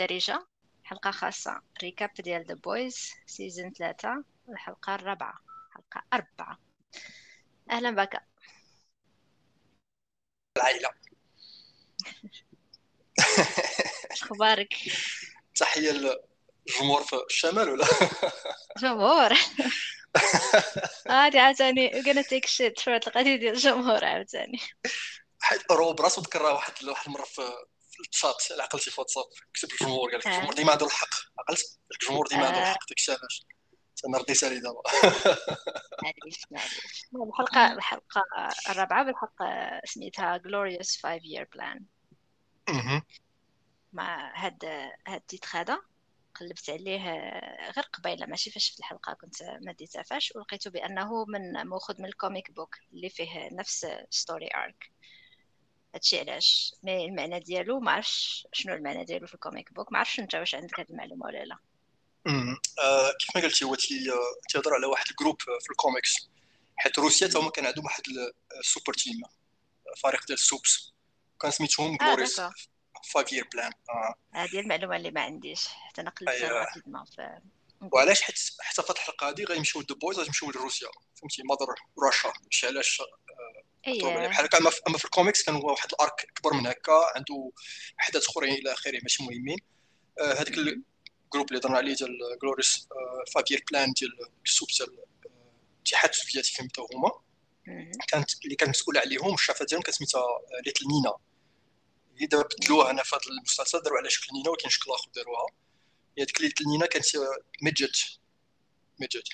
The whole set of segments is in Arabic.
الدارجة حلقة خاصة recap ديال The Boys season ثلاثة الحلقة الرابعة حلقة أربعة. أهلا بك العائلة. أخبارك؟ تحية للجمهور في الشمال ولا؟ جمهور. هادي عاوتاني gonna take shit في هاد القضية ديال الجمهور عاوتاني. حيت روب راسو ذكرها واحد واحد المرة في الشات اللي عقلتي واتساب كتب الجمهور قال لك آه. الجمهور ديما عنده الحق. عقلت الجمهور ديما عنده آه. الحق داكشي علاش؟ أنا رديت عليه دابا. معليش معليش الحلقة الحلقة الرابعة بالحق سميتها Glorious Five Year Plan. مع هاد هاد ال titre هذا قلبت عليه غير قبيلة ماشي فاش في الحلقة كنت ما ديتها فاش ولقيته بأنه من مأخوذ من ال comic book اللي فيه نفس story arc هادشي علاش mais المعنى ديالو؟ ما عرفش شنو المعنى ديالو في ال comic book ما عرفش انت واش عندك هاد المعلومة ولا لا. آه، كيف ما قلتي هو آه، تيهضر على واحد ال groupe في الكوميكس حيت روسيا تا هما كان عندهم واحد super team فريق ديال ال Supes كان سميتهم Glorious d'accord. Five Year Plan هذه المعلومة اللي ما عنديش حتى أنا قلت أيوة. rapidement في وعلاش حيت حتى الحلقة هادي غيمشيو The Boys غيمشيو لروسيا فهمتي Mother Russia داكشي علاش مكتوب عليه. بحال هكا أما في- الكوميكس كان هو واحد ال arc اكبر من هكا عنده احداث أخرين إلى آخره ماشي مهمين. آه، هذاك ال groupe اللي هضرنا عليه ديال Glorious Five Year Plan ديال ال Supes ديال آه، الاتحاد السوفيتي فهمتوا هما. كانت اللي كانت مسؤولة عليهم الشافه ديالهم كانت سميتها آه، Little Nina اللي دابا بدلوها هنا في هذا المسلسل داروا على شكل نينا ولكن شكل آخر داروها. هي ديك little نينا كانت آه، midget. midget.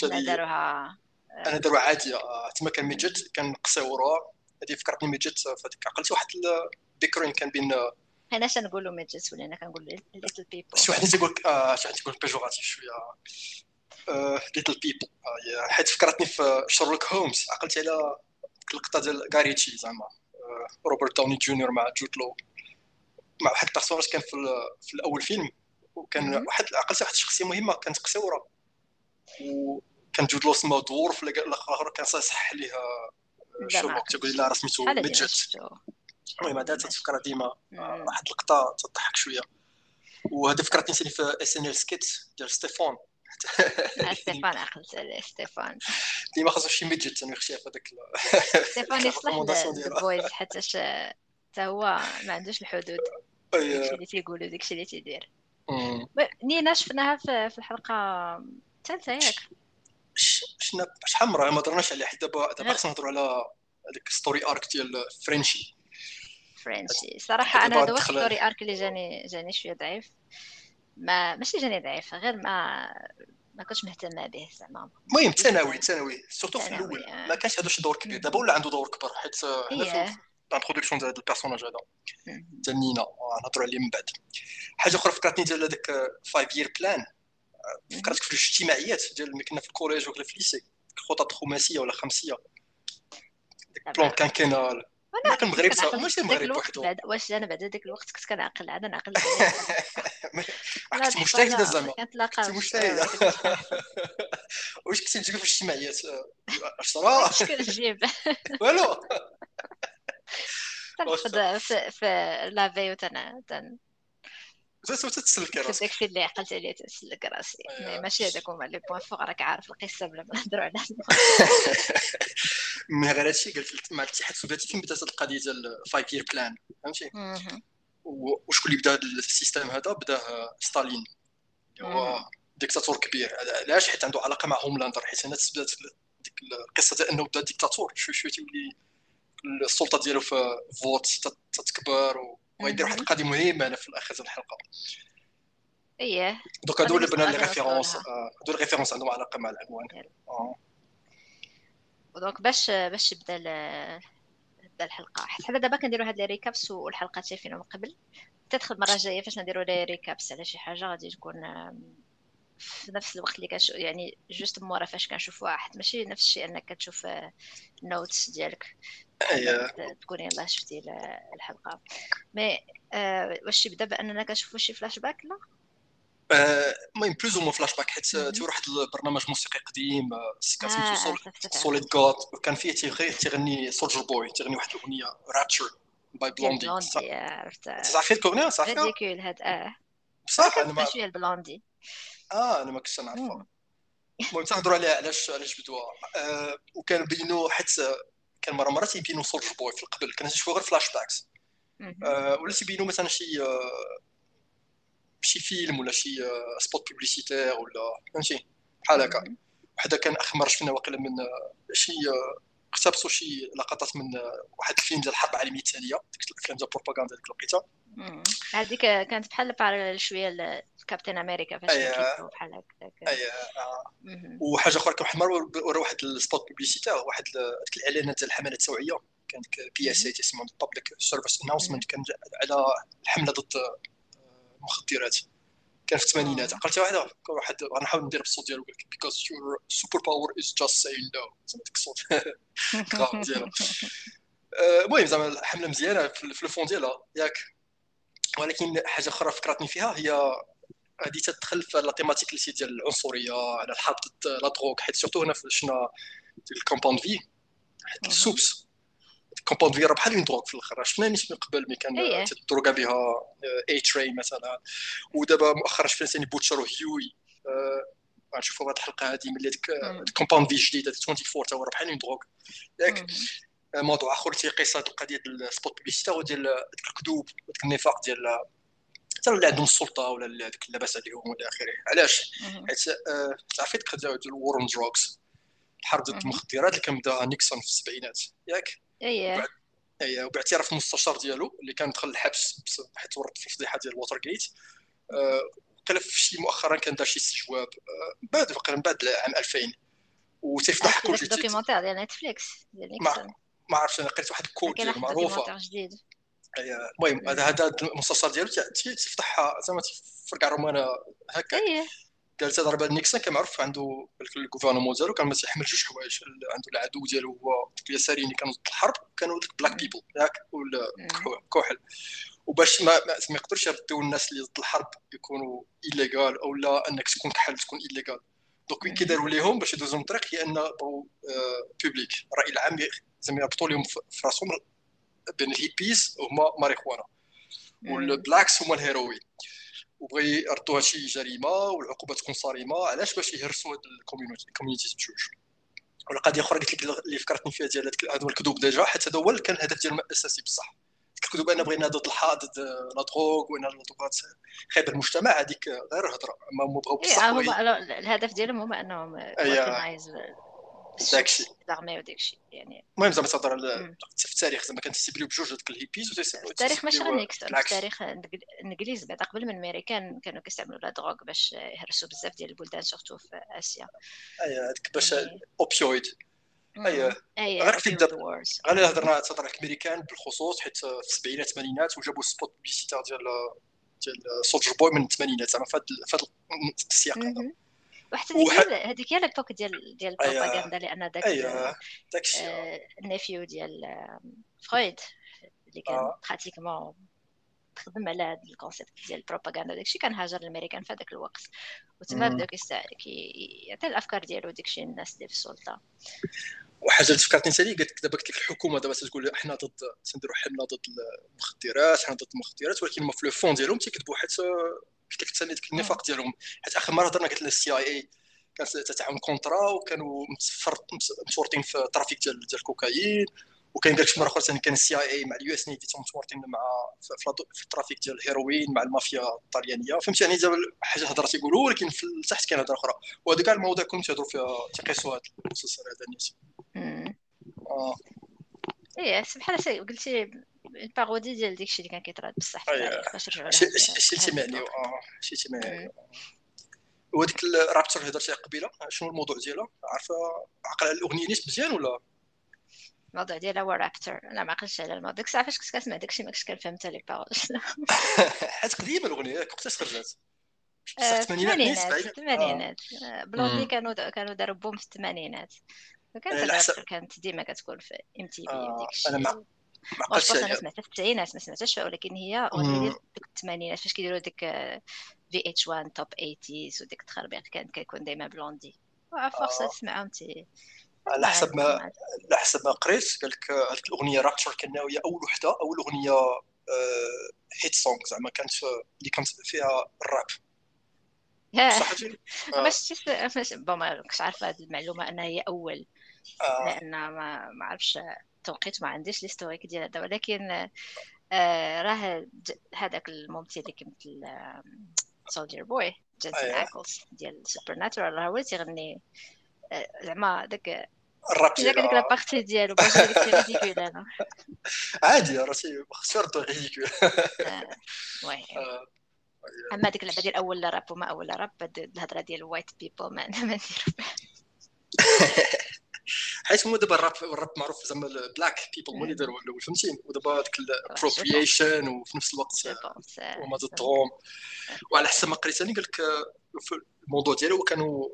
داروها. أنا داروا عاديه آه، تما كان midget كان قصيورة. هذه فكرتني midget في هذيك عقلتي واحد البيكرين كان بين آه، هنا شنقولوا midget ولينا كنقولوا little people شي واحد تيقول شي واحد تيقول péjoratif شوية. little people حيت فكرتني في شارلوك هومز عقلت على اللقطه ديال غاريتشي زعما. آه، روبرت داوني جونيور مع جود لو مع واحد ال personnage كان في, في الأول فيلم. وكان. واحد عقلت واحد الشخصية مهمة كانت قصيره وكان جود لو سما dwarf ولا الأخر كان صح ليه آه، ما تيقول لا راه سميتو المهم هذا تتفكر ديما مم. واحد اللقطه تضحك شوية. وهذا فكرتني ثاني في SNL sketch ديال ستيفون آه، ستيفان عقلت عليه ستيفان. ديما خاصو شي midget أنا يختي في هذاك ستيفان يصلح ال recommandation ديالها. The Boys حتى حتى هو ما عندوش الحدود. داكشي اللي تيقولوا داكشي اللي تيدير. نينا شفناها في في الحلقة الثالثة ياك؟ شحال مره ما درناش عليه حيت دابا دابا خصنا نهضروا على هذيك story arc ديال فرنشي فرنشي صراحة أنا هذا هو story arc اللي جاني جاني شوية ضعيف. ما ماشي جاني ضعيف غير ما ما كنتش مهتمة به زعما. المهم ثانوي ثانوي. surtout في الأول. آه. ما كانش عنده شي دور كبير. دابا ولا عنده دور كبر حيت آه، إيه. ال introduction ديال هذا ال personnage هذا. مم. ديال نينا. آه، نهضروا عليه من بعد. حاجة أخرى فكرتني ديال هذاك five year plan فكرتك في الاجتماعيات ديال ملي كنا في ال collège ولا في ال lycée الخطط الخماسيه ولا خمسية. ديك plan quinquennal كان المغرب كنعقل صافي ماشي المغرب وحده. واش أنا بعد داك الوقت كنت كنعقل عاد نعقل كنت مجتهده زعما كنت مجتهده واش كنتي تجيب في الاجتماعيات؟ آه، عشرة اش كنجيب والو. تنحفظ في في لافي وتن تتسلكي في راسك داكشي اللي عقلت عليه تنسلك راسي أيوة. mais ماشي هذاك هما les points forts راك عارف القصة بلا ما نهضروا على mais غير هادشي قلت لك مع الاتحاد السوفيتي فين بدات القضية ديال five year plan فهمتي؟ وشكون اللي بدأ هاد ال système هذا؟ بداه ستالين. اللي هو. ديكتاتور كبير. علاش؟ حيت عنده علاقة مع Homelander. حيت هنا بدات ديك القصة ديال إنه بدأ ديكتاتور. شوي شوي تولي السلطة ديالو في فوت تت- تتكبر و- ويدير واحد. القضية مهمه هنا في الآخر ديال الحلقة إيه donc هادو اللي بنا les références نوصلها. آه، هادو ال références عندهم علاقة مع العنوان آه. و donc باش باش يبدا تبدا الحلقة حيت حنا دابا كنديروا هاد les recaps والحلقات شايفينها من قبل تدخل المرة الجاية فاش نديروا les recaps على شي حاجة غادي تكون في نفس الوقت اللي كنشوف يعني juste مورا فاش كنشوفوها حيت ماشي نفس الشيء انك كتشوف ال notes ديالك. أي- ت- تكوني يلاه شفتي ال- الحلقة. mais آه، واش يبدا بأننا كنشوفوا شي فلاش باك لا. آه، المهم plus un flashback حيت. تيور واحد البرنامج موسيقي قديم آه، كان آه، سميتو آه،. Solid Gold وكان فيه تيغي تيغني Soldier Boy تيغني واحد الأغنية Rapture by Blondie Blondie عرفت. تعرفي الكوغني صافي ridicule هاد آه. بصح أنا ما شوية ال Blondie. آه أنا ما كنتش نعرفها المهم تنهضروا على علاش علاش بدوها؟ آه وكان بينوا حيت كان مرة مرة تيبينوا Soldier Boy في القبل كنا تنشوفوا غير flashbacks آه ولا تيبينوا مثلا شي آه شي فيلم ولا شي آه spot publicitaire ولا فهمتي بحال هكا. وحده كان اخر فينا واقيلا من آه شي آه اقتبسوا شي لقطات من واحد الفيلم ديال الحرب العالمية الثانية ديك الافلام ديال البروباغندا ديك الوقيتة. هذيك كانت بحال parallèle شوية ال Captain America فاش كيديروا بحال هكاك. أي وحاجة أخرى كان ورا واحد ال spot publicitaire واحد ديك الإعلانات ديال الحملات التوعية. كانت PSA تسمى public service announcement كان على الحملة ضد المخدرات كان في الثمانينات عقلتي واحدة كان واحد غنحاول ندير بالصوت ديالو because your superpower is just saying no زعما ديك الصوت. ديالو المهم زعما الحمله مزيانة في ال fond ديالها. ياك. ولكن حاجة أخرى فكرتني فيها هي هذه تدخل في la thématique اللي ديال العنصرية على الحرب ضد la drogue حيت surtout هنا شنا ال Compound V حيت ال supes. Compound V راه بحال une drogue في الأخر. شفنا نيت من قبل ملي كان إيه. تدروغا بها A-Train مثلا. ودابا مؤخرا شفنا ثاني بوتشر وهيوي. غنشوفوا هذه الحلقة هذه ملي ديك ال Compound V جديدة 24 تا هو بحال une drogue ياك موضوع آخر تيقيس هذه القضية ديال ال spot publicitaire هو ديال ديك الكذوب وديك النفاق ديال حتى اللي عندهم السلطة ولا اللي هذوك اللاباس عليهم والى اخره علاش؟ حيت آه تعرفي ديك ديال ال war on drugs الحرب ضد المخدرات اللي كان بدأها نيكسون في السبعينات. ياك؟ اييه اييه وباعتراف المستشار ديالو اللي كان دخل الحبس حيت ورط في الفضيحة ديال Watergate في شي مؤخرا كان دار شي استجواب آه بعد من بعد عام 2000 وتيفضح كل شيء documentaire ديال Netflix ديال نيكسون. ما عرفتش أنا قريت واحد ال quote ديال معروفة. جديد. المهم هذا هذا المستشار ديالو تفتح زعما تفرق على الرومانه هكا قال هذا راه نيكسون كان معروف عنده ال gouvernement ديالو كان تيحمل جوج حوايج عنده العدو ديالو هو اليساريين اللي كانوا ضد الحرب كانوا ديك black people ياك؟ والكحل وباش ما ما يقدرش يردوا الناس اللي ضد الحرب يكونوا illégal أو لا أنك تكون كحل تكون illégal donc ouais كيداروا ليهم باش يدوزوا من الطريق l'opinion publique الراي العام زعما يربطوا لهم في راسهم بين الهيبيز هما ماريخوانا. وال blacks هما الهيروين. وبغي يردوا هادشي جريمة والعقوبة تكون صارمة علاش باش يهرسوا هاد ال community بجوج والقضية أخرى قلت لك اللي فكرتني فيها ديال هادو الكذوب déjà حيت هذا هو كان الهدف ديالهم الاساسي بصح. الكذوب أنا بغينا ضد الحاد ضد لا دروغ وان الضغوطات خايب المجتمع هذيك غير هضرة اما بغاو بصح إيه الهدف ديالهم هو أنهم داكشي وداكشي يعني المهم زعما تهضر في التاريخ زعما كان تيسيبليو بجوج هذوك الهيبيز التاريخ ماشي غير نيكسون في التاريخ الإنجليز بعد قبل من الميريكان كانوا كيستعملوا لا دروغ باش يهرسوا بزاف ديال البلدان سورتو في آسيا. اييه هذيك باش اوبيويد اييه غير كيف دار غير هضرنا تهضر على الأمريكان بالخصوص حيت في السبعينات الثمانينات وجابوا spot publicitaire ديال ديال سولجر بوي من الثمانينات زعما في هذا السياق هذا. وحتى هذيك هي l'époque ديال ديال البروباغندا لأن داك اييه داكشي ال neveu ديال فرويد اللي كان pratiquement تخدم على هذا ال concept ديال البروباغندا داكشي كان هاجر الامريكان في هذاك الوقت. وتما بداو كيعطي الأفكار ديالو داكشي الناس اللي في السلطة. وحاجة اللي فكرتني ثاني قلت لك دابا قلت لك الحكومة دابا تقول إحنا ضد تنديروا حمله ضد المخدرات حنا ضد المخدرات ولكن في le fond ديالهم تيكتبوا حيت قلت لك ثاني ديك النفاق ديالهم. حيت آخر مرة هضرنا قلت لنا ال CIA كانت تتعاون contra وكانوا متورطين في ال trafic ديال ديال الكوكايين وكاين قال مرة أخرى ثاني كان ال CIA مع ال US Navy متورطين مع في ال trafic ديال الهيروين مع المافيا الطليانية. فهمتي يعني دابا حاجة هضره تيقولوا ولكن في تحت كاين هضرة أخرى. وهذا كاع المواضيع كلهم تيهضروا فيها تيقيسوا هذا المسلسل هذا نيت. آه. إيه بحال قلتي ال parodie ديال داكشي اللي كان كيطراد بصح باش رجعوا شي تيمعني آه شي تيمعني وهذيك ال Rapture اللي هضرتي قبيلة شنو الموضوع ديالها؟ عارفة عقل على الأغنية نيت مزيان ولا؟ الموضوع ديالها هو Rapture أنا ما عقلتش على الموضوع. ديك الساعة فاش كنت كنسمع داكشي ما كنتش كنفهم حتى لي parole حيت قديمة الأغنية وقتاش خرجت؟ الثمانينات الثمانينات بلوندي كانوا كانوا داروا boom في الثمانينات. كانت كانت ديما كتكون في MTV وديك الشيء أنا ما أنا سمعتها في التسعينات ما سمعتهاش ولكن هي اغنيه ديال الثمانينات فاش كيديروا ديك VH1 top 80 وديك التخربيق كان كيكون ديما Blondie. فرصه تسمعهم تي على حسب ما على حسب ما قريت قال لك الأغنية Rapture كان هي أول وحدة أول أغنية hit song زعما كانت اللي كانت فيها الراب. صحتي؟ مش مش ما كنتش عارفة هذه المعلومة أنها هي أول آه. لأن ما ما عرفش توقيت ما عنديش l'historique ديال هذا ولكن آه راه هذاك الممثل اللي كمثل سولجر بوي جانسون اكلز ديال سوبر ناتورال راه هو تيغني آه، زعما داك الراب ديالو ديك la partie ديالو ridicule أنا. عادي راسي يردو ريديكول وي. أما ديك اللعبه ديال أول راب وما أول راب الهضرة ديال ال white people ما ما نديرو. حيت هما دابا ال rap ال rap معروف زعما ال black people اللي داروا الأول فهمتي؟ ودابا ديك ال appropriation وفي نفس الوقت هما ضدهم وعلى حسب ما قريت أنا قال لك في الموضوع ديالو كانوا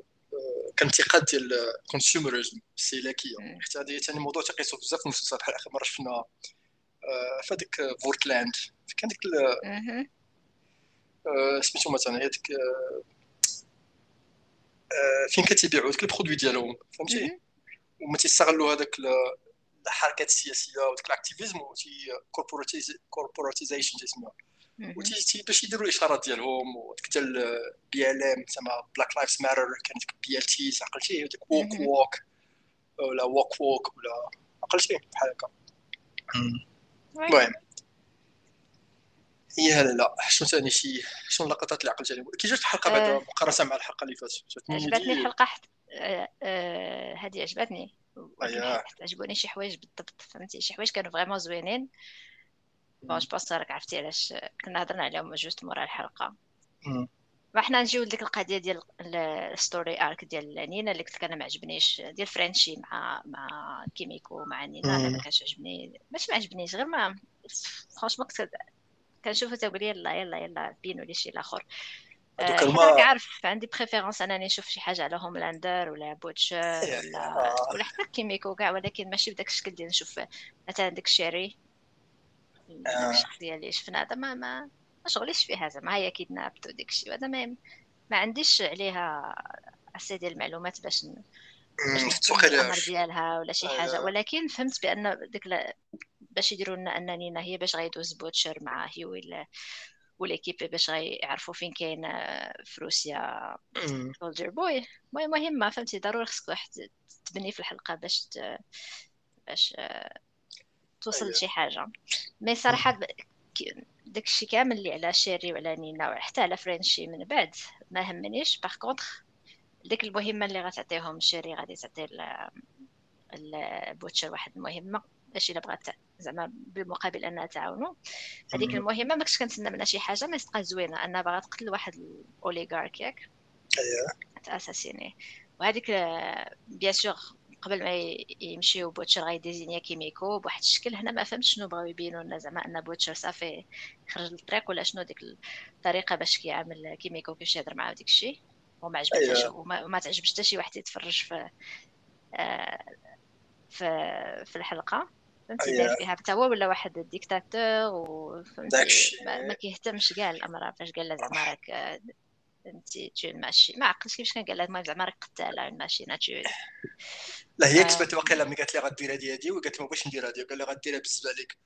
كان انتقاد ديال ال consumerism السيلاكيه حتى هذه ثاني موضوع تقيسو بزاف في المسلسلات بحال آخر مرة شفنا آه، في هذيك فورتلاند كان ديك آه، سميتو مثلا هي ديك آه، فين كتبيعوا ديك ال produit ديالهم فهمتي؟ وما تيستغلوا هذاك الحركات السياسية وديك ال activism و corporatization تيسموها وتي باش يديروا الإشارات ديالهم وديك حتى ال BLM تسمى Black Lives Matter كانت ديك BLT عقلتي وديك woke wok ولا woke wok ولا عقلتي بحال هكا. المهم. هي هلا لا شنو ثاني شي شنو اللقطات اللي عقلت عليهم. كي جات الحلقة بعد أه. مقارنة مع الحلقة اللي فاتت عجبتني الحلقة حت أه، أه، هذه عجبتني. عجبوني شي حوايج بالضبط فهمتي؟ شي حوايج كانوا vraiment زوينين. bon je pense راك عرفتي علاش كنا هضرنا عليهم juste مورا الحلقة. وحنا نجيو لديك القضية ديال ال story arc ديال نينا اللي قلت لك أنا ما عجبنيش ديال فرنشي مع مع كيميكو مع نينا أنا ما كانش عجبني ماشي ما عجبنيش غير ما franchement كنت كنشوفو تقول يلا يلا يلا بينو لي شي الآخر أه عارف عندي préférence أنني نشوف شي حاجة على هوملاندر ولا بوتشر ولا ولا حتى كيميكو كاع ولكن ماشي بداك الشكل ديال نشوف. مثلا ديك Cherie آه. الشخصيه اللي شفنا هذا ما ما ما شغليش فيها زعما هي kidnapped وديك الشيء هذا ما ما عنديش عليها assez ديال المعلومات باش باش الأمر ديالها ولا شي حاجة. آه. ولكن فهمت بأن ديك باش يديروا لنا ان نينا هي باش غيدوز بوتشر مع هيوي و l'équipe باش غيعرفوا فين كاين آه، في روسيا سولجر بوي المهم مهمه فهمتي؟ ضروري خصك واحد تبني في الحلقة باش باش توصل أيوة. لشي حاجة. mais صراحة داك الشيء كامل اللي على شيري وعلى نينا وحتى على فرنشي من بعد ما همنيش. par contre ديك المهمة اللي غتعطيهم شيري غادي تعطي البوتشر واحد المهمة. باش إلا بغات زعما بالمقابل انها تعاونوا هذيك المهمة ما كنتش كنتسنى منها شي حاجة ما تبقى زوينة. انها باغا تقتل واحد ال oligarque ياك. اييه تاساسيني وهذيك bien sûr قبل ما يمشيو بوتشر غيديزينيا كيميكو بواحد الشكل. هنا ما فهمتش شنو بغاو يبينوا لنا زعما أن بوتشر صافي خرج للطريق ولا شنو ديك الطريقة باش كيعامل كيميكو كيفاش يهضر معاه وديك الشيء. وما عجبتهاش أيوة. وما, وما تعجبش حتى شي واحد يتفرج في آه في في الحلقة. فهمتي أيوة. فيها حتى هو ولا واحد ديكتاتور وفهمتي ما, ما كيهتمش كاع الامر فاش قال له زعما راك انت تو ماشي ما عقلتش كيفاش كان قال لها المهم زعما راك قتالة ماشي naturelle هي كتبت واقيلا ملي قالت لي غدير هادي هادي وقالت ما بغيتش ندير هادي؟ قال لها غديرها بالنسبة لك.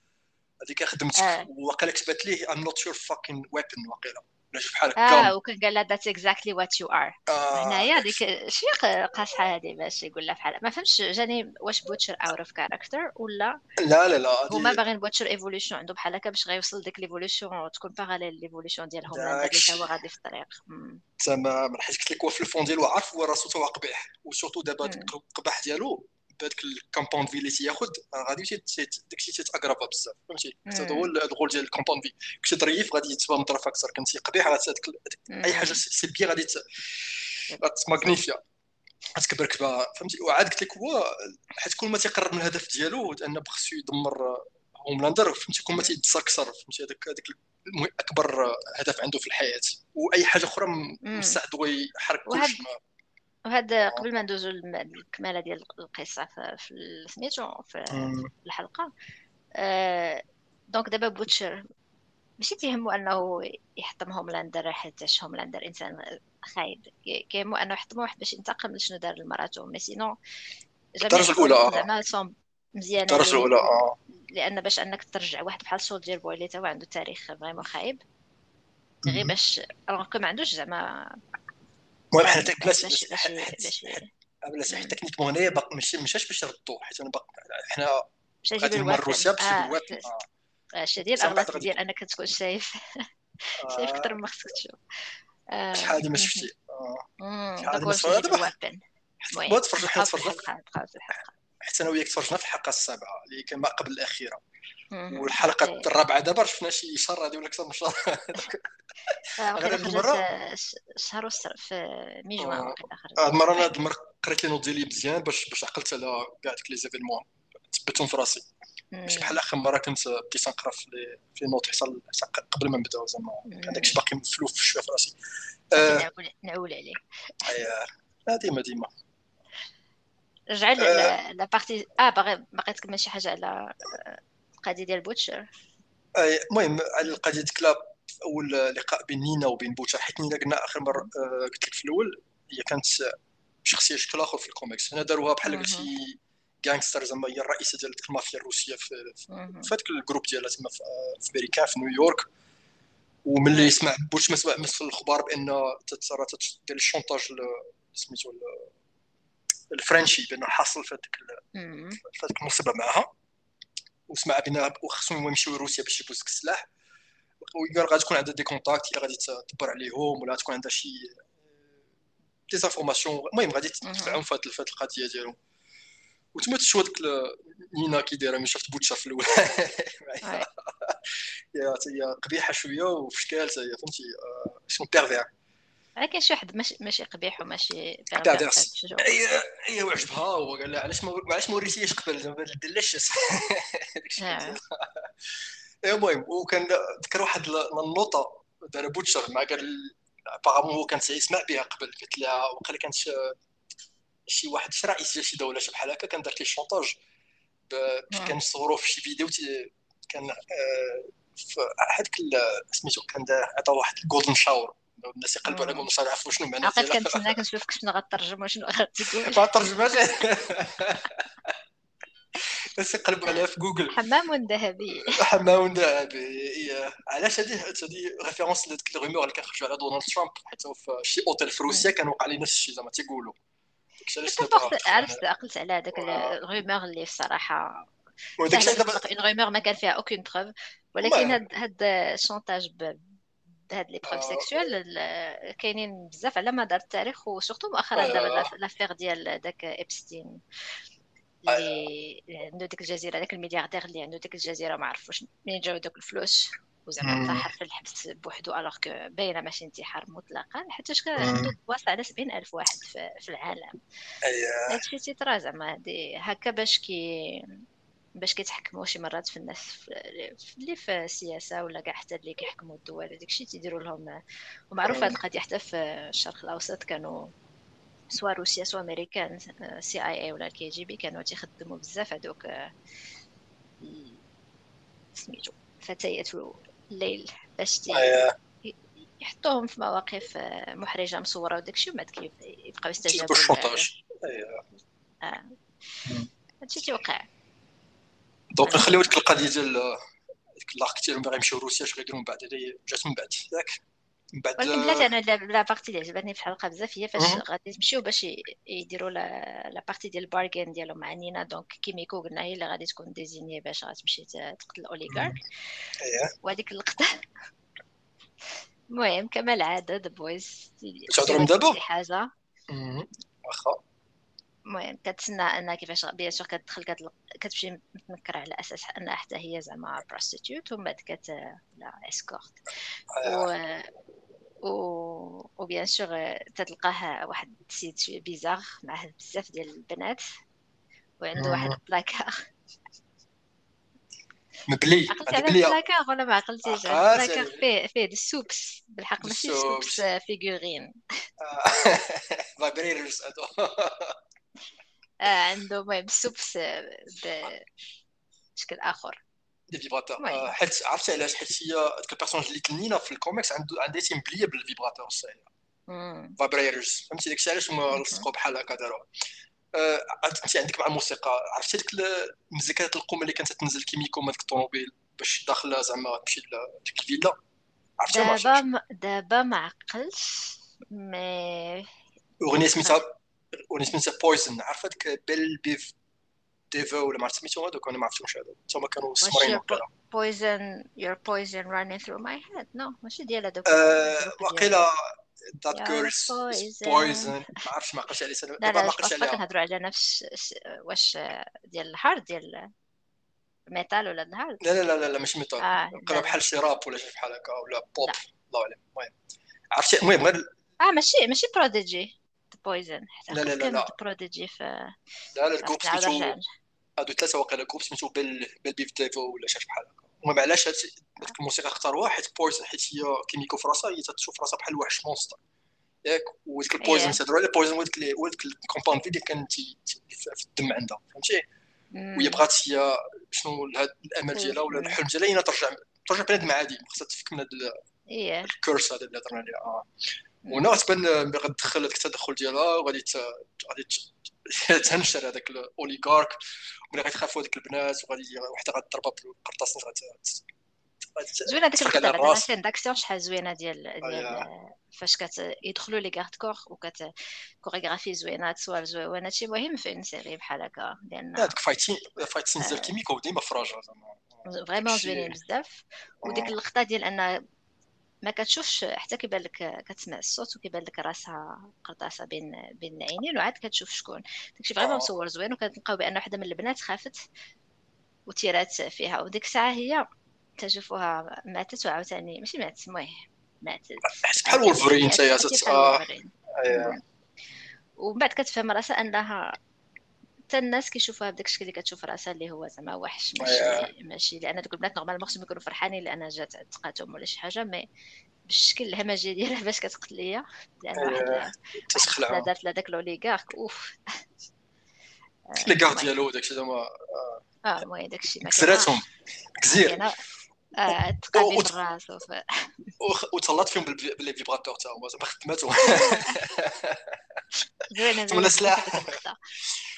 هذيك خدمتك. آه. وواقيلا كتبت ليه I'm not your fucking weapon واقيلا. ولا شوف بحال آه وكان قال لها that's exactly what you are هنايا ديك شي قاصحه هذه باش يقول لها بحال ما فهمتش جاني واش بوتشر out of character ولا لا لا لا هما باغيين بوتشر evolution عنده بحال هكا باش غيوصل ديك l'évolution تكون parallèle l'évolution ديالهم اللي هو غادي في الطريق. تمام حيت قلت لك هو في le fond ديالو عارف هو راسو تو قبيح و surtout دابا القبح ديالو. بهذاك ال Compound V اللي تياخذ غادي داكشي تيتاكرافا بزاف فهمتي؟ هذا هو الغول ديال ال Compound V كنتي ظريف غادي تبان ظرف أكثر كنتي قبيح أي حاجة سلبية غادي تماغنيفيا. غتكبر كبا فهمتي؟ وعاد قلت لك هو حيت كل ما تيقرب من الهدف ديالو انه خصو يدمر هوملاندر فهمتي؟ كل ما تيدسر أكثر فهمتي؟ هذاك هذاك أكبر هدف عنده في الحياة. وأي حاجة أخرى مستعد هو يحرك كلشي وهذا آه. قبل ما ندوزو للكمالة ديال القصة في سميتو في الحلقة. أه donc دابا بوتشر ماشي تيهمو أنه يحطم هوملاندر حيت هوملاندر إنسان خايب. كيهمو أنه يحطمو واحد باش ينتقم لشنو دار لمراتو mais sinon الدرجه الأولى آه. زعما مزيانه الدرجه الأولى آه. لأن باش أنك ترجع واحد بحال Soldier Boy اللي تا عنده تاريخ vraiment خايب غير باش ما عندوش زعما المهم حنا بلاش بلاش بلاش techniquement هنايا باقي ماشي مشاش باش يردو حيت أنا باقي حنا غادي نمر روسيا باش اش ديال الاغلاط ديال انك تكون شايف. شايف أكثر ما خصك تشوف شحال ما شفتي؟ شحال ما شفتي دابا حنا تفرجنا حنا تفرجنا حتى أنا وياك تفرجنا في الحلقة السابعة اللي كان ما قبل الأخيرة. والحلقة إيه. الرابعة دابا شفنا شي شهر غادي ولا أكثر من شهر. غير المره شهر وستر في mai juin هاد المره أنا هاد المره قريت les notes ديالي مزيان باش باش عقلت على كاع ديك les événements. تثبتهم في راسي. ماشي بحال آخر مرة كنت بديت نقرا في في notes حتى قبل ما نبداو زعما. هذاك الشيء باقي مفلوف شوية في راسي. نعول عليه. لا ديما. ديما رجع la partie آه باغي باغي تكمل شي حاجة على القضية ديال بوتشر؟ المهم على القضية ديك اول لقاء بين نينا وبين بوتشر حيت نينا قلنا آخر مرة آه، قلت لك في الأول هي كانت شخصية شكل آخر في الكوميكس. هنا داروها بحال قلتي gangster زعما هي الرئيسة ديال المافيا الروسية في في هذاك ال groupe ديالها تما في أمريكا في نيويورك وملي يسمع بوش مسمع في الخبار بأن ترى دير ال chantage سميتو الفرنشي بأنه حاصل في في هذيك المصيبه معاها وسمع بان وخصهم يمشيو لروسيا باش يجيبوا السلاح غادي تكون عندها des contacts اللي غادي تدبر عليهم ولا تكون عندها شي des informations المهم غادي تدفعهم في هذه القضية ديالهم. وتما تشوف هذيك نينا كي دايرة من شفت بوتشا في الأول. هي قبيحة شوية وفي شكال هي فهمتي آه، شنو بيرفير كاين شي واحد ماشي ماشي قبيح وماشي بيرفير هي هي وعجبها هو؟ قال لها علاش ما علاش ما وريتيش قبل؟ زعما دلاش داك المهم وكان ذكر واحد النوطه دار بوتشر مع قال ابارامون هو كان يسمع بها قبل. قلت لها وقال كانت شي واحد شي رئيس ديال شي دولة شي بحال هكا كان دار لي chantage باش كنصوروا في شي فيديو كان آه، في هذاك سميتو كان عطا واحد ال golden shower الناس يقلبوا على golden shower يعرفوا شنو معنى عقلت كنتسنى كنشوفك شنو غترجم وشنو غتقول. ما ترجمهاش الناس يقلبوا عليها في جوجل. حمام ذهبي. حمام ذهبي. علاش هذه هذه référence لهذيك ال rumeur اللي كنخرجوا على دونالد ترامب. حيت في شي أوتيل في روسيا كان وقع لي نفس الشيء زعما تيقولوا. عرفت؟ عقلت على هذاك ال rumeur اللي الصراحه وداك الشيء une rumeur ما كان فيها aucune preuve ولكن هاد هاد ال chantage بهاد les preuves sexuelles كاينين بزاف على مدار التاريخ و surtout مؤخرا دابا l'affaire ديال داك Epstein اللي عنده ديك الجزيرة داك الملياردير اللي عنده ديك الجزيرة ما عرفوش منين جاو دوك الفلوس وزعما انتحر في الحبس بوحدو alors que باينة ماشي انتحار مطلقا حتى كان عنده واصل على 70 ألف واحد في, في العالم. هادشي تيطرا زعما هادي هكا باش كي باش كيتحكموا شي مرات في الناس اللي في السياسة ولا كاع حتى اللي كيحكموا الدول هذاك الشيء تيديروا لهم. ومعروف هذه القضية حتى في الشرق الأوسط كانوا سواء روسيا سواء امريكان CIA ولا KGB كانوا تيخدموا بزاف هذوك سميتو فتيات الليل باش يحطوهم في مواقف محرجة مصورة وداك الشيء ومن بعد كيبقاو يستجابوا الشونطاج آه. هادشي تيوقع. donc نخليو ديك القضية ديال ديك l'arc ديالهم باغي يمشيو لروسيا اش غيديروا من بعد؟ هذه جات من بعد. ياك. من بعد ولكن بلاتي أنا la partie اللي عجبتني في الحلقة بزاف هي فاش غادي يمشيو باش يديروا la partie ديال ال bargain ديالهم مع نينا. donc كيميكو قلنا هي اللي غادي تكون désignée باش غتمشي تقتل ال oligarque. اييه وهذيك اللقطة. المهم كما العاده The Boys تهضروا من دابا؟ شي حاجة. واخا. المهم كتسنى انها كيفاش bien sûr كتدخل كتمشي متنكر على أساس انها حتى هي زعما prostitute ومن بعد كت l'escorte و و و bien sûr تتلقاه واحد السيد شوية bizarre معاه بزاف ديال البنات وعنده واحد البلاكار. مبلي. عقلتي على البلاكار ولا ما عقلتيش؟ البلاكار فيه فيه ال supes بالحق ماشي supes. figurines vibrators عنده المهم ال supes بشكل آخر. des vibrateurs آه، حيت عرفتي علاش؟ حيت هي ديك ال personnage اللي تنينا في الكوميكس عنده عندها تيم بليه بال vibrateur هي فايبريرز فهمتي داكشي؟ علاش هما لصقوا بحال هكا داروا آه، انت عندك مع الموسيقى عرفتي ديك المزيكات القوم اللي كانت تنزل كيميكو من ديك الطوموبيل باش داخلة زعما تمشي لديك الفيلا؟ عرفتي دابا ما دابا ما عقلتش مي أغنية سميتها اغنيه سميتها بويزن عارفه ديك بيل بيف ديفا ولا ما عرفت سميتهم هذوك؟ أنا ما عرفتش واش هذا هما كانوا سمرين بويزن يور بويزن running through my head. نو ماشي ديال هذوك. وقيلا that girl poison ما عرفتش ما عقلتش عليه. لا لا ما عقلتش عليها. كنهضروا على نفس واش ديال ال hard ديال metal ولا ال hard لا لا لا لا ماشي metal آه بحال شي راب ولا شي بحال هكا ولا بوب الله اعلم المهم. عرفتي المهم غير آه ماشي ماشي Prodigy Poison لا لا لا لا. Prodigy في لا لا ال groupe سميتو هادو ثلاثة واقيلا groupe سميتو Bell Bell Biv DeVoe ولا شي بحال هكا المهم علاش هاد الموسيقى اختاروها حيت poison حيت هي كيميكو في راسها هي تشوف راسها بحال وحش monstre ياك وديك ال poison تهضروا على ال poison وديك وديك ال compound اللي كان في الدم عندها فهمتي؟ وهي بغات هي شنو الأمل ديالها ولا الحلم ديالها هي ترجع ترجع بنادم عادي خصها تفك من هذا ال curse هذا اللي هضرنا عليه آه. وهنا غتبان غتدخل هذاك التدخل ديالها وغادي غادي تنشر هذاك ال oligarque وملي غيتخافوا هذوك البنات وغادي وحده غتضربها بالقرطاس زوينة ديك الخطه scène d'action شحال زوينة ديال ديال فاش كيدخلوا les gardes corps وكت كوريغرافي زوينة تصوير زوينة هادشي مهم في une série بحال هكا لأن هذوك فايتين فايتين ديال كيميكو ديما فراجه زعما. vraiment زوينين بزاف. وديك اللقطة ديال أن ما كتشوفش حتى كيبان لك كتسمع الصوت وكيبان لك راسها قرطاسة بين بين العينين وعاد كتشوف شكون. داكشي vraiment مصور زوين وكتلقاو بأن وحدة من البنات خافت وتيرات فيها. وديك الساعة هي تشوفوها ماتت وعاوتاني ماشي ماتت المهم ماتت. حس بحال وولفرين انت يا ومن بعد كتفهم راسها أنها حتى الناس كيشوفوها بداك الشكل اللي كتشوف راسها اللي هو زعما وحش ماشي ماشي لأن دوك البنات normalement خصهم يكونوا فرحانين لأن جات تقاتهم ولا شي حاجة mais بالشكل الهمجي ديالها باش كتقتل ليا لأن واحد تسخلع دارت لهذاك l'oligarque أوف. les gardes ديالو داكشي زعما آه. المهم داكشي كسراتهم. كزير. تقابل في الراس وتهلط فيهم بال vibrateur تا هما زعما خدماتهم زوينه زوينه سلاح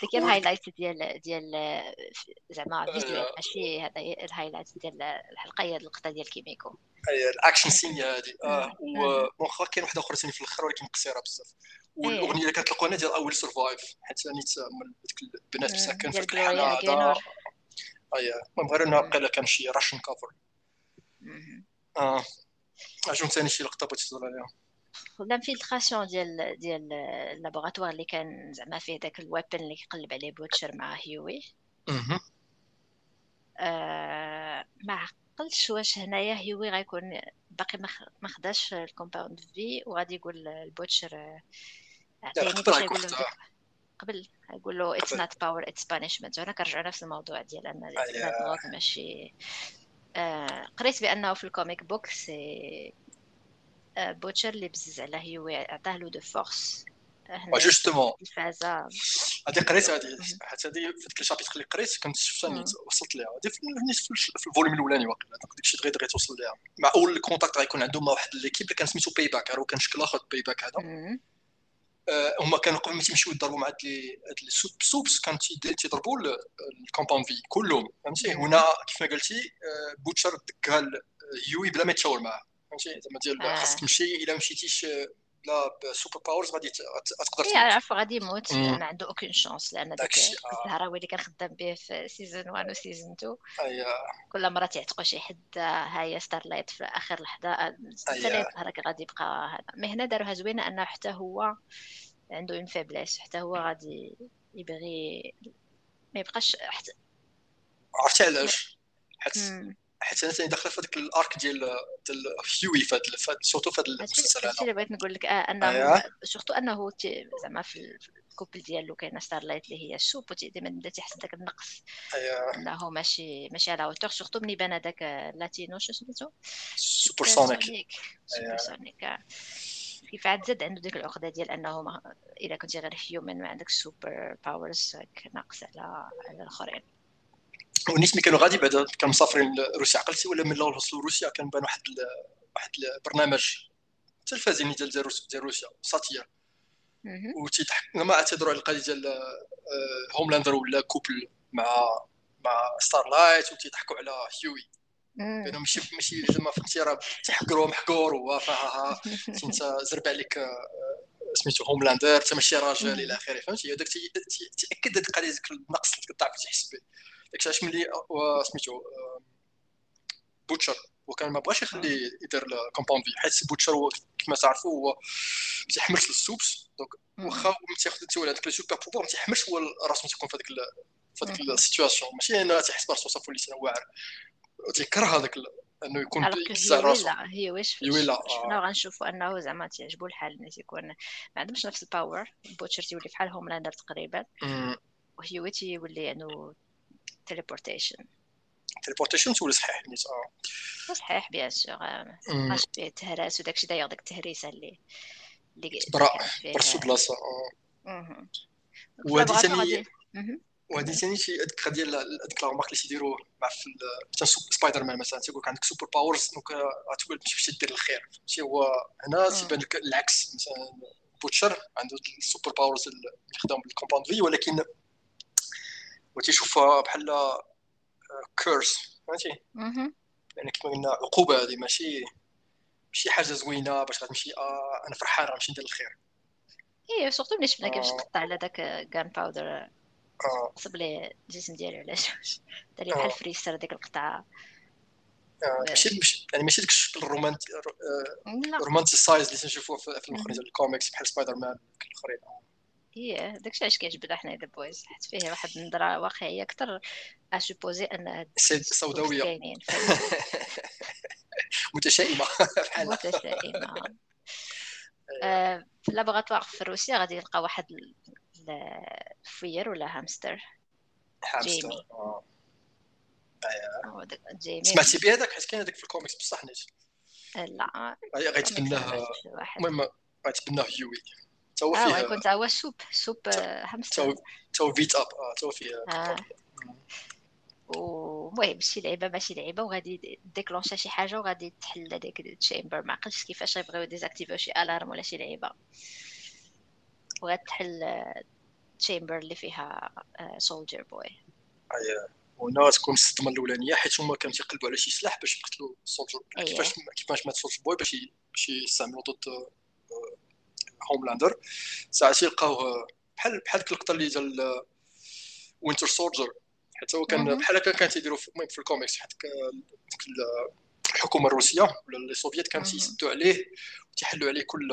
ديك ال highlight ديال ديال زعما فيديو؟ ماشي هذا ال highlight ديال الحلقة هي اللقطه ديال كيميكو. اي ال action scene هذه. آه واخا كاين واحدة أخرى ثاني في الآخر ولكن قصيرة بزاف. والأغنية اللي كانت لقونا ديال I will survive حيت ثاني ديك البنات مساكن في الحاله هذا. اي المهم غير انها بقى كان شي Russian cover آه. أجون ثاني شي لقطة بغيت تهضر عليها. l'infiltration ديال ديال ال laboratoire اللي كان زعما فيه داك ال weapon اللي كيقلب عليه بوتشر مع هيوي. آه ما عقلتش واش هنايا هيوي غيكون باقي ما خداش ال compound V وغادي يقول البوتشر عطيني باش يقول قبل يقول له it's not power it's punishment هنا كنرجعوا نفس الموضوع ديال أن ماشي آه قريت بأنه في ال comic book c'est بوتشر اللي بزز على هيوي عطاه له de force justement الفازه هذه قريت هذه حتى هذه في ديك ال chapitre اللي قريت كنت شفتها وصلت ليها. هذه في ال volume الأولاني واقيلا. داك الشيء دغيا دغيا توصل ليها. مع أول contact غيكون عندهم مع واحد l'équipe اللي كان سميتو payback راه كان شكل آخر payback هذا. هما كانوا قبل ما تيمشيو يضربوا مع هاد les supes كانوا تيضربوا ال Compound V كلهم فهمتي هنا كيف ما قلتي بوتشر دكها يوي بلا ما يتشاور معاه فهمتي زعما ديال. خاصك تمشي الا مشيتيش لا ب super powers غادي تقدر تموت. عارف غادي يموت. ما عنده aucune chance لأن داك الزهراوي اللي كان خدام به في saison 1 و saison 2 أيه. كل مرة تعتقوا شي حد ها هي ستار لايت في آخر لحظة أيه. هذاك غادي يبقى هذا. mais هنا داروها زوينة أنه حتى هو عنده une faiblesse حتى هو غادي يبغي ما يبقاش حتى عرفتي علاش؟ حيت حيت أنا ثاني داخله في هذاك ال arc ديال ديال هيوي في هذا surtout في هذا المسلسل هذا. اللي بغيت نقول لك آه أنه surtout أنه زعما في ال couple ديالو كاينة ستار لايت اللي هي ال supe ديما بدا تيحس داك النقص. أيوة. أنه ماشي ماشي على hauteur surtout ملي بان هذاك latino شو سميتو Supersonic Supersonic كيف عاد زاد عنده ديك العقدة ديال أنه ما إذا كنتي غير human ما عندكش super powers ناقص على على الآخرين. والناس ملي كانوا غادي بعدا كانوا مسافرين لروسيا عقلتي ولا من الأول وصلوا روسيا كان بان واحد واحد البرنامج تلفزيوني ديال ديال روسيا satire. وتيضحك ما اعتذروا على القضية ديال هوملاندر ولا couple مع مع ستار لايت وتيضحكوا على هيوي لأنه ماشي ماشي زعما فهمتي راه تيحقروا محقور هو انت زرب عليك سميتو هوملاندر انت ماشي راجل إلى آخره. فهمتي؟ هذاك تاكد هذيك القضية ديك النقص اللي كتعرف تحس به داك علاش ملي سميتو بوتشر. وكان ما بغاش يخلي يدير ال Compound V حيت بوتشر هو كما تعرفوا هو ما تيحملش ال supes donc واخا تياخذ انت هذاك le super pouvoir ما تيحملش هو راسو تيكون في هذيك في هذيك ال situation ماشي انه تيحس براسو صافي وليت واعر. تيكره هذاك أنه يكون يوزع راسو. هي واش شفنا آه. غنشوفوا أنه زعما تيعجبو الحال انه تيكون ما عندهمش نفس ال power بوتشر تيولي بحال هوملاندر تقريبا. وهي تيولي أنه تيليبورتيشن تيليبورتيشن تولي صحيح نيت آه صحيح bien sûr ماش فيه تهراس وداكشي داير داك التهريسه اللي اللي برا برسو بلاصه آه وهادي ثاني وهذه ثاني شي هذيك ديال هذيك لا اللي تيديروا مع في سبايدر مان مثلا تيقول لك عندك super powers donc غتقول تمشي دير الخير فهمتي هو هنا تيبان لك العكس مثلا بوتشر عنده ال super powers اللي يخدم بال Compound V ولكن وتيشوفها بحال curse فهمتي؟ يعني كما قلنا عقوبة هذه ماشي ماشي حاجة زوينة باش غتمشي آه أنا فرحان غنمشي ندير الخير. إيه surtout ملي شفنا كيفاش تقطع على داك كان powder صب لي الجسم ديالو علاش دار بحال فريستر ديك القطعة. ماشي ماشي يعني ماشي داك الشكل ال romanti romanticized اللي تنشوفوه في ديال الكوميكس بحال سبايدر مان الآخرين. إيه داكشي علاش كيعجبنا حنا The Boys حيت فيه واحد النظرة واقعية أكثر à supposer أن سوداوية. متشائمة. بحال متشائمة. آه، في ال laboratoire في روسيا غادي يلقى واحد الفير ولا هامستر. جيمي. آه. جيمي. سمعتي بيه هذاك؟ حيت كاين هذاك في الكوميكس بصح نيت لا. غيتبناه. المهم غيتبناه هيوي تا هو فيه آه يكون تا هو supe supe hamster تا هو V temp آه تا هو فيه آه. ومهم شي لعيبة ماشي لعيبة وغادي déclencha شي حاجة وغادي تحل هذاك ال chamber ما عقلتش كيفاش غيبغيو désactivيو شي alarme ولا شي لعيبة. وغتحل chamber اللي فيها سولجر بوي اييه وهنا تكون الصدمة الأولانية حيت هما كانوا تيقلبوا على شي سلاح باش يقتلوا سولجر كيفاش كيفاش مات سولجر بوي باش باش يستعملوا ضد هوملاندر ساعات يلقاوه بحال بحال ديك اللقطه اللي ديال وينتر سولجر حتى هو كان بحال هكا كان تيديروا المهم في الكوميكس حيت الحكومة الروسية ولا les soviets كانوا تيسدوا عليه وتيحلوا عليه كل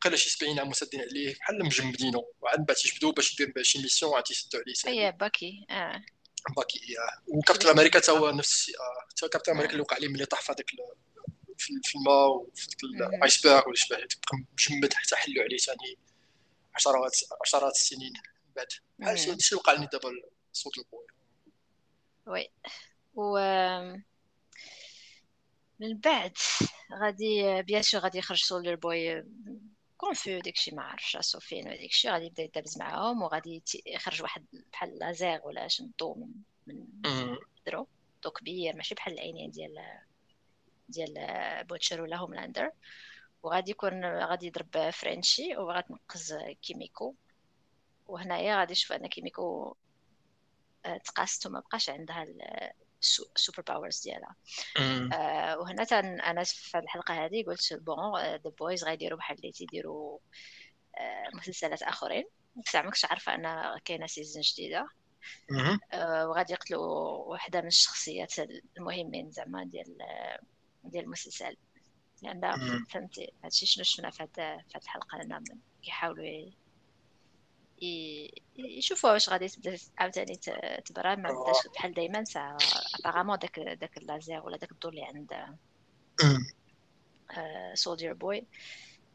قال شي 70 عام مسدين عليه بحال مجمدينو وعاد بعد تيجبدوا باش يدير شي mission عاد تيسدوا عليه اي باكي آه. باكي آه. وكابتن أمريكا تا هو نفس الشيء حتى كابتن أمريكا اللي وقع عليه ملي طاح في هذاك في الماء وفي ال iceberg ولا شبه تبقى مجمد حتى حلوا عليه ثاني عشرات عشرات السنين بعد. بحال الشيء اللي وقع لي دابا Soldier Boy oui. و من بعد غادي bien sûr غادي يخرج Soldier Boy confus داكشي ما عرفتش راسو فين وداكشي غادي يبدا يدابز معاهم وغادي يخرج واحد بحال لازير ولا شنو من من درو ضو كبير ماشي بحال العينين ديال ديال بوتشر ولا هوملاندر وغادي يكون غادي يضرب Frenchie وغتنقز كيميكو. وهنايا غادي نشوف أن كيميكو آه، تقاست وما بقاش عندها ال super powers ديالها. آه وهنا تن أنا في الحلقة هذه قلت bon The Boys غيديروا بحال اللي تيديروا آه مسلسلات آخرين. بصح ما كنتش عارفة أن كاينة saison جديدة. آه وغادي يقتلوا وحدة من الشخصيات المهمين زعما ديال ديال المسلسل. لأن فهمتي هادشي شنو شفنا في هاد الحلقة لنا كيحاولوا يشوفوا واش غادي تبدا عاوتاني تبرا. ما بداش بحال دائما ساعه apparemment داك داك اللازير ولا داك الضوء اللي عند Soldier Boy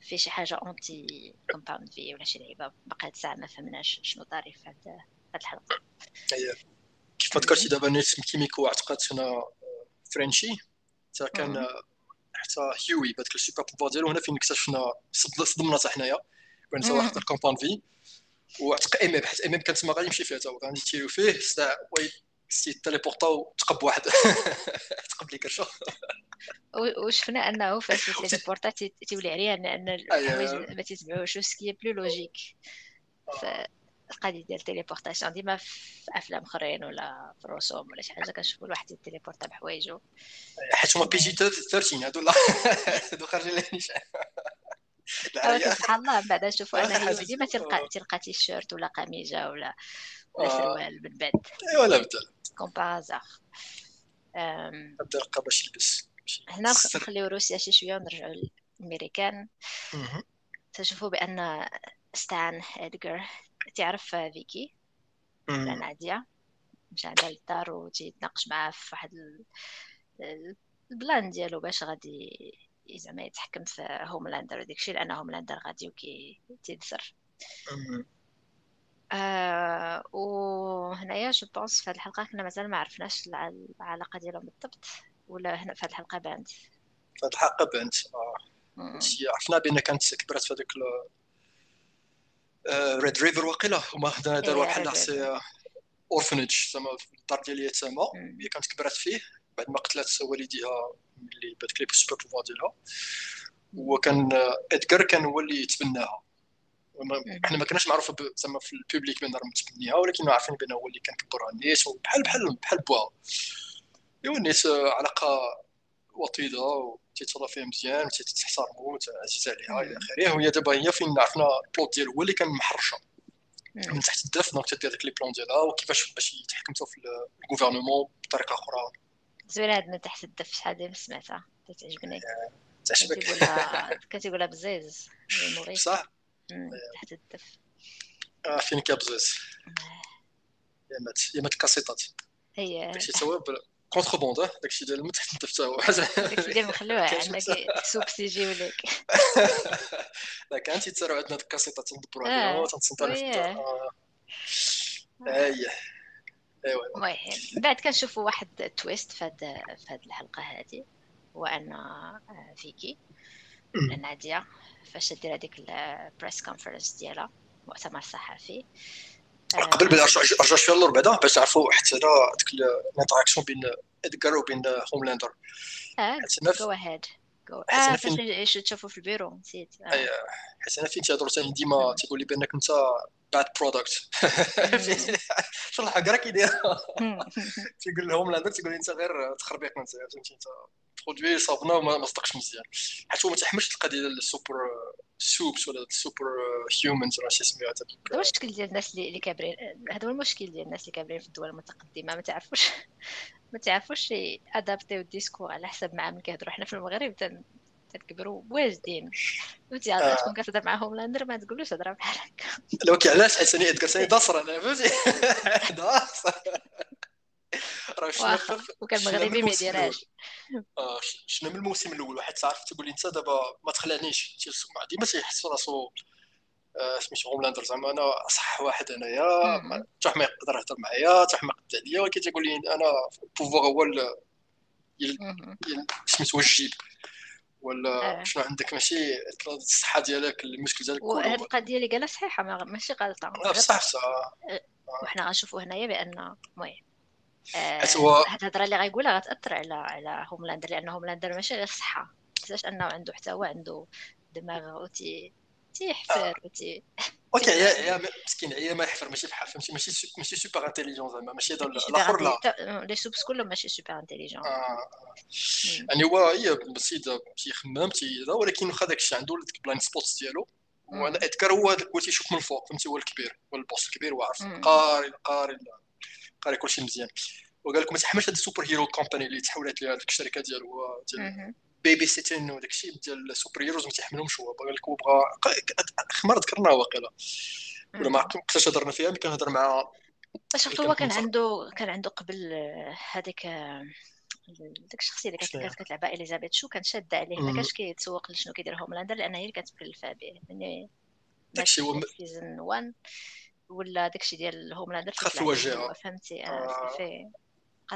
في شي حاجة anti Compound V ولا شي لعيبة. باقي هاد الساعة ما فهمناش شنو طاري في هاد الحلقة. اييه كيف ما ذكرتي دابا نيت كيميكو اعتقد هنا Frenchie حتى كان حتى هيوي بهذاك ال super pouvoir ديالو هنا فين اكتشفنا صدمنا حتى حنايا بان واحد الكومباوند في وعتق ام حيت ام كان تما غادي يمشي فيها تا هو غادي تيريو فيه ستا وي سي تيليبورتا وتقب واحد تقب لي كرشه وشفنا انه فاش تيليبورتا تيولي عليها ان الحوايج ما تيتبعوش سكي بلو لوجيك القضية ديال التليبورتاسيون ديما في أفلام أخرين ولا في الرسوم ولا شي حاجة كنشوفوا الواحد يتليبورتا بحوايجو حيت هما بي جي 13 هادو لا. هادو خارجين لي سبحان الله من بعد نشوفوا أنا ديما تلقى تلقى تي شيرت ولا قميجة ولا ولا آه. سروال من بعد. ايوا لا بدا كوم بازار بدا لقى باش يلبس. هنا نخليو روسيا شي شوية ونرجعوا للأمريكان. تشوفوا بأن ستان ادغار تعرف فيكي؟ ولا نادية مشى عندها للدار وتيتناقش معاه في واحد ال plan ديالو باش غادي زعما يتحكم في Homelander وداك الشيء لأن Homelander غادي وكي تيدسر آه وهنايا je pense في هذه الحلقة كنا مازال ما عرفناش العلاقة ديالهم بالضبط ولا هنا في هذه الحلقة بانت في هذه الحلقة بانت آه. عرفنا بأن كانت كبرت في هذاك ريد آه، ريفر وقيلا هما داروا بحال حسي اورفنج زعما الدار ديال اليتامى هي كانت كبرات فيه بعد ما قتلت والديها ملي بات كليب السوبر بوفوار ديالها. وكان ادغار كان هو اللي تبناها حنا ما كناش معروف زعما في البوبليك بان راه متبنيها ولكن عارفين بان هو اللي كان كبرها الناس بحال بحال بحال بواها ايوا الناس علاقة وطيدة تيتهضر فيها مزيان تيتحترمو عزيز عليها إلى آخره. وهي دابا هي فين عرفنا البلوت ديالو هو اللي كان محرشة. من تحت الدف دونك تدير ديك لي بلون ديالها وكيفاش باش يتحكموا في الغوفرنمون بطريقة أخرى. زوينة هاد من تحت الدف شحال ديال سمعتها؟ تعجبني تعجبك؟ كتقولها بزيز صح تحت الدف. آه فين كا بزيز يا مات يا مات الكاسيطات هي. توا كونتر بوند داكشي ديال تحت الدف تا هو داكشي ديال مخلوع عندك سوبسيجي ولك لا كان تيتسارعوا عندنا ديك الكاسيطات تندبروا عليها تنصنتوا في الدار اييه. ايوا. المهم بعد كنشوفوا واحد تويست في هاد في هاد الحلقة هذه هو أن فيكي نادية فاش دير هذيك البريس كونفرنس ديالها مؤتمر صحفي. قبل بلا رجع شوية اللور بعدا باش تعرفوا حتى ديك ال interaction بين ادغار وبين Homelander آه go ahead آه فاش تشوفوا في البيرو؟ نسيت. آه. حيت أنا فين تيهضروا ثاني ديما؟ تيقول لي بأنك أنت bad product شو الحق راه كيدير. تيقول لهم لا تيقول لي أنت غير تخربيق أنت فهمتي أنت produit صابنا وما صدقش مزيان. حيت هو ما تحملش القضية ديال ال super supes ولا ال super humans ولا شي سميتها هذا. هو الشكل ديال الناس اللي كابرين. هذا هو المشكل ديال الناس اللي كابرين في الدول المتقدمة ما تعرفوش. ما تعرفوش ادابتيو الديسكور على حسب مع من كيهضروا. حنا في المغرب تنكبروا واجدين. فهمتي عاد تكون كتهضر معاهم لاندر ما تقولوش هضرة بحال هكا. لو كي علاش أنا ادكر داصر أنا فهمتي؟ داصر راه وكان مغربي ما يديرهاش. آه شنو من الموسم الأول؟ واحد تعرف تقول لي انت دابا ما تخلعنيش ديما تيحس راسو آه، سميتو Homelander زعما أنا صح واحد أنايا حتى ما يقدر يهضر معايا حتى ما يقد عليا ولكن تيقول لي أنا ال pouvoir هو سميتو الجيب ولا آه. شنو عندك؟ ماشي الصحة ديالك المشكل ديالك وهذه القضية اللي قالها صحيحة ماشي غلطة. صح صح آه. وحنا غنشوفوا هنايا بان المهم. هاد الهضرة اللي غيقولها غتأثر على على Homelander لأن Homelander ماشي غير صحة. حيتاش أنه عنده حتى هو عنده دماغ وتي تيحفر وتي OK يا يا مسكين هي ما يحفر ماشي بحال فهمتي ماشي ماشي super intelligent زعما ماشي هذا الآخر لا les supes كلهم ماشي super intelligent يعني هو هي السيد تيخمم تي ولكن واخا داك الشيء عنده ديك blind spots ديالو وأنا Edgar هو هذاك هو تيشوف من الفوق فهمتي هو الكبير هو ال boss الكبير وعارف قاري قاري قاري كلشي مزيان. وقال لك ما تحملش هذا ال super hero company اللي تحولت لها الشركة ديالو ديال baby sitting وداك الشيء ديال ال super heroes ما تيحملهمش هو قال لك هو بغى خمر ذكرناه واقيلا. ولا ما عقلتش هضرنا فيها ملي كنهضر مع شفت هو كان عنده كان عنده قبل هذيك ديك الشخصية اللي كانت كتلعبها إليزابيث شو كان شاده عليه ما كانش كيتسوق لشنو كيدير هوملاندر لأن هي اللي كانت مكلفه به يعني داكشي هو season 1 ولا داكشي ديال هوملاندر في الواجهة. فهمتي آه في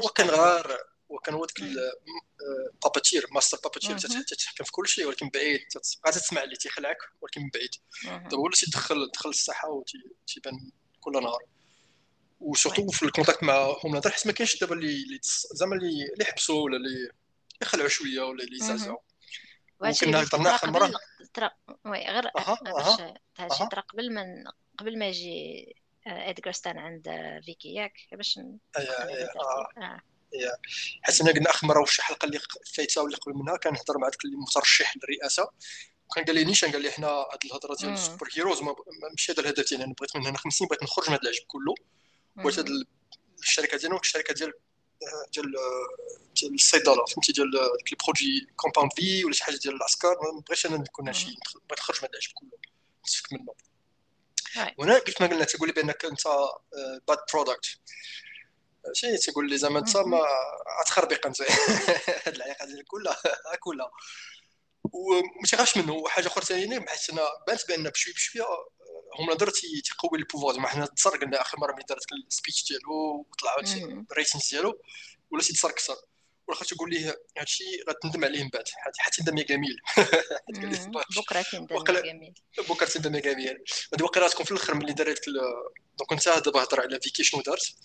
وكان غير وكان هو ديك ال puppeteer master puppeteer تتحكم في كل شيء ولكن بعيد. تبقى تسمع اللي تيخلعك ولكن من بعيد دابا هو اللي تيدخل دخل الساحه وتيبان كل نهار. و surtout في ال contact مع هوملاندر حيت ما كاينش دابا اللي زعما اللي اللي حبسوا ولا اللي يخلعوا شوية ولا اللي يزعزعوا. وكنا هضرنا اخر مره oui غير باش هادشي طرا قبل ما قبل ما يجي ادغار ستان عند فيكي ياك؟ باش حيت انا قلنا اخر مره واش الحلقة اللي فايتة ولا قبل منها كنهضر مع داك اللي مترشح للرئاسه وكان قال لي نيشان قال لي حنا هاد الهضرة ديال ال super heroes ماشي هذا الهدف ديالي أنا بغيت من هنا خمس سنين بغيت نخرج من هذا العجب كله. بغيت هاد الشركة ديالنا الشركة ديال ديال ديال الصيدلة فهمتي ديال ديك ال produit Compound V ولا شي حاجة ديال العسكر. ما بغيتش أنا نكون شي بغيت نخرج من هذا العجب كله. نتفك منه. وهنا قلت ما قلنا تقول لي بأنك أنت bad product شي تقول لي زعما انت ما تخربق انت هاد العلاقة ديالك كلها كلها. وما تيغاش منه حاجة أخرى ثاني بحيث أنا بانت بان بشوي بشويه هوملاندر تيقوي ال pouvoir زعما حنا تصر قلنا آخر مرة ملي دارت ال speech ديالو وطلع ال ratings ديالو ولا تيتصر كثر واخا تقول ليه هادشي غتندم عليه من بعد. حتى تندم يا جميل. بكرة تندم يا جميل. بكرة تندم يا جميل. هادي واقيلا تكون في الأخر ملي دارت donc انت دابا هضر على فيكي شنو دارت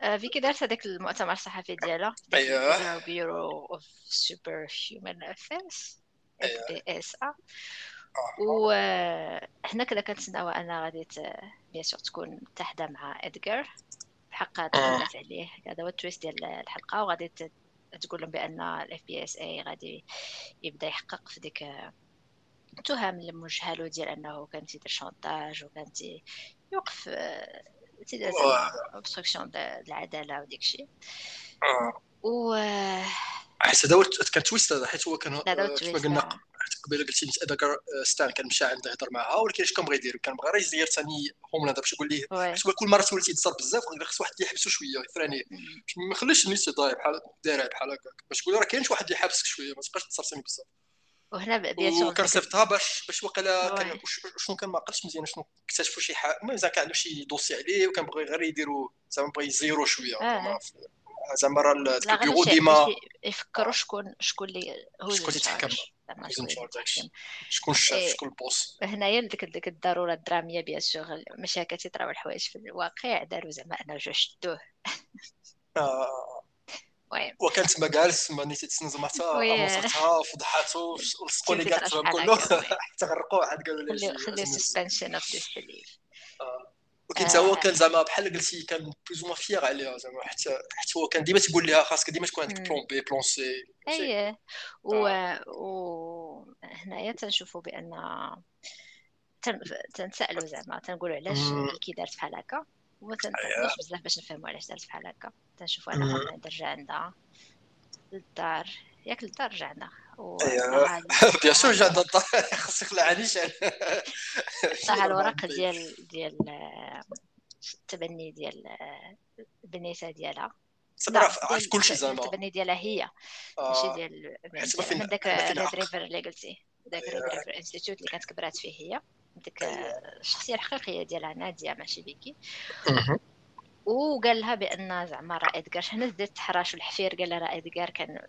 فيكي دارت هذاك المؤتمر الصحفي ديالها أيوه بيرو اوف سوبر هيومن افيرز اف بي اس ا وحنا كذا كنتسناو أنا غادي bien sûr تكون متحده مع ادغار الحق تكلمت عليه هذا هو ال twist ديال الحلقة. وغادي تقول لهم بأن ال FBSA غادي يبدأ يحقق في ديك التهم اللي موجهه له ديال أنه كان تيدير chantage وكان يوقف تيدير obstruction العداله وديك الشيء و حيت هذا هو كان twist هذا حيت هو كان كما قلنا قبيله قلتي هذاك ستان كان مشى عنده يهضر معها ولكن اش كان بغى يدير؟ كان بغى يزير ثاني هوملاندر باش يقول ليه. حيت هو كل مرة تولي تيتصر بزاف خص واحد يحبسو شوية يفرانيه ما يخليش الناس ضايع بحال داير بحال هكاك. باش تقول راه كاين شي واحد اللي حابسك شوية ما تبقاش تصر ثاني بزاف. وهنا sûr وكان صيفطها باش باش وقيلا كان شنو كان ما عقلتش مزيان شنو اكتشفوا شي حاجة زعما كان عنده شي dossier عليه وكان بغى غير يديروا زعما بغى يزيرو شوية. آه. زعما راه البيرو ديما يفكروا شكون شكون اللي هو شكون اللي تيتحكم شكون الشاف شكون ال boss. هنايا ديك ديك الضرورة الدرامية bien sûr ماشي هكا تيطراو الحوايج في الواقع داروا زعما أنا جوج شدوه. وكانت تما جالس ما نيتي تسنى زعما حتى وصلتها فضحاتو ولصقوا لي كاع كله. حتى غرقوا واحد قالوا لي خلي suspension of disbelief ولكن حتى هو كان زعما بحال قلتي كان بلوز ما فيغ عليها زعما حتى حتى هو كان ديما تيقول لها خاصك ديما تكون عندك plan B plan C أييه. و و هنايا تنشوفوا بأن تنسالوا زعما تنقولوا علاش كي دارت بحال هكا. وتنتناقش بزاف باش نفهموا علاش دارت بحال هكا. تنشوفوا أنا هوملاندر رجع عندها للدار ياك للدار رجع عندها. ايوا bien sûr جا الدار. خاصك لا عانيش صح الورق ديال ديال التبني ديال البنيته ديالها. عرف كل شيء زعما. التبني ديالها هي. ماشي ديال من داك River اللي قلتي. داك River Institute اللي كانت كبرات فيه هي. ديك الشخصيه الحقيقيه ديالها نادية ماشي فيكي. وقال لها بأن زعما راه ادغار هنا ديت التحراش والحفير؟ قال لها راه ادغار كان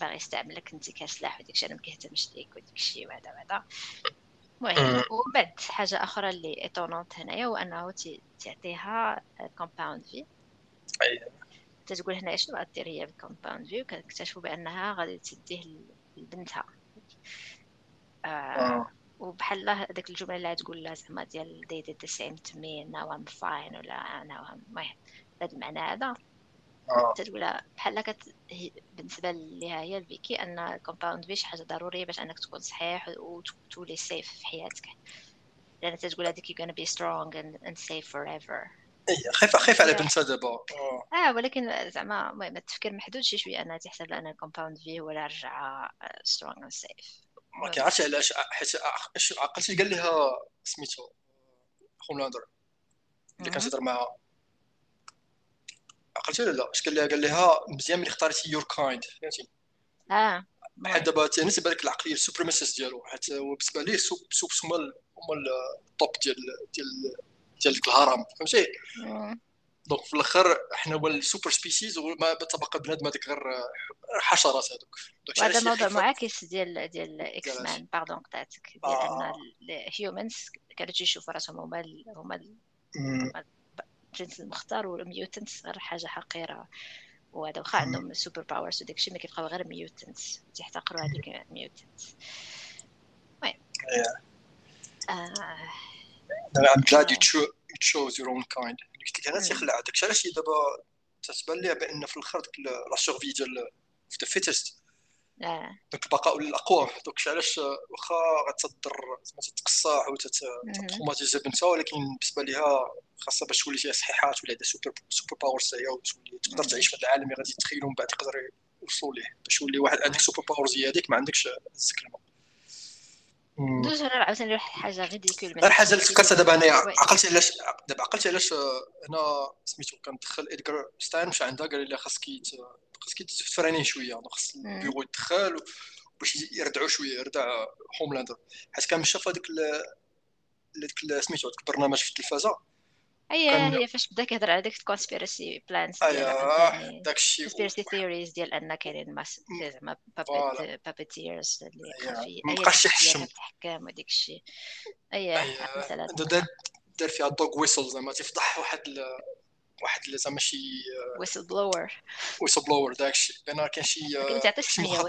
باغي يستعملك انت كسلاح وديك الشيء. أنا ما كيهتمش ليك وديك الشيء وهذا وهذا. المهم ومن بعد حاجة أخرى اللي étonnante هنايا هو أنه تعطيها Compound V اييه تتقول هنا شنو غدير هي بال Compound V وكتكتشفوا بأنها غادي تديه لبنتها. آه وبحال هذاك الجملة اللي تقول لها زعما ديال they did the same to me now I'm fine ولا أنا المهم بهذا المعنى هذا. آه. تقول بحال كت... بالنسبة ليها هي الفيكي أن ال Compound V شي حاجة ضرورية باش أنك تكون صحيح وتولي safe في حياتك. لأن تقول هذيك you're gonna be strong and, and safe forever. اي خايفه خايفة على بنتها دابا. آه. ولكن زعما المهم التفكير محدود شي شوية انها تحسب ان ال Compound V هو اللي رجع strong and safe ما كيعرفش علاش حيت عقلتي قال لها سميتو؟ هوملاندر اللي كان تهضر معاها. عقلتي ولا لا؟ اش قال لها قال لها مزيان ملي اختاريتي your kind فهمتي؟ آه. حيت دابا بالنسبة لك العقلية ال supremacist ديالو حيت هو بالنسبة ليه supe supe هما هما ال top ديال ديال ديال الهرم فهمتي؟ donc في الآخر حنا هو ال super species وما تبقى بنادم هذيك غير حشرات هذوك. هذا موضوع معاكس ديال ديال X-Men pardon قطعتك ديال آه. ان ال humans كانوا تيشوفوا راسهم هما هما الجنس المختار وال mutants غير حاجة حقيرة. وهذا واخا عندهم super powers وداك الشيء ما كيبقاو غير mutants تيحتقروا هذيك mutants المهم. I'm glad you, cho you chose your own kind. قلت لك أنا تيخلع داكشي علاش دابا تتبان لي بأن في الآخر ديك la survie ديال the fittest donc البقاء الاقوى donc علاش واخا غتضر زعما تتقصح وتت traumatiser بنتها ولكن بالنسبة ليها خاصها باش تولي فيها صحيحات ولا عندها super super powers هي وتولي تقدر تعيش في هذا العالم اللي غادي تخيلوا من بعد يقدر يوصلوا ليه. باش يولي واحد عندك super powers هي هذيك ما عندكش الزكلمه دوز أنا عاوتاني واحد الحاجة ridicule غير حاجة اللي فكرتها دابا انايا عقلتي علاش دابا عقلتي علاش هنا سميتو كندخل إدغار ستاين مشى عندها قال لي خاصك خاصك ت freiner شوية خاص البيرو يدخل باش يردعوا شوية يردع هوملاندر حيت كان مشى في هذاك هذاك سميتو هذاك البرنامج في التلفازة هي هي فاش بدأ كيهضر على ديك ال conspiracy plans ايوا داك الشيء conspiracy theories ديال أن كاينين زعما puppeteers اللي خافي ما بقاش يحشم. الحكام وديك الشيء اي مثلا. دار فيها dog whistle زعما تفضح واحد واحد زعما شي whistle blower whistle blower داك الشيء لأن كان شي ما تعطيش سميه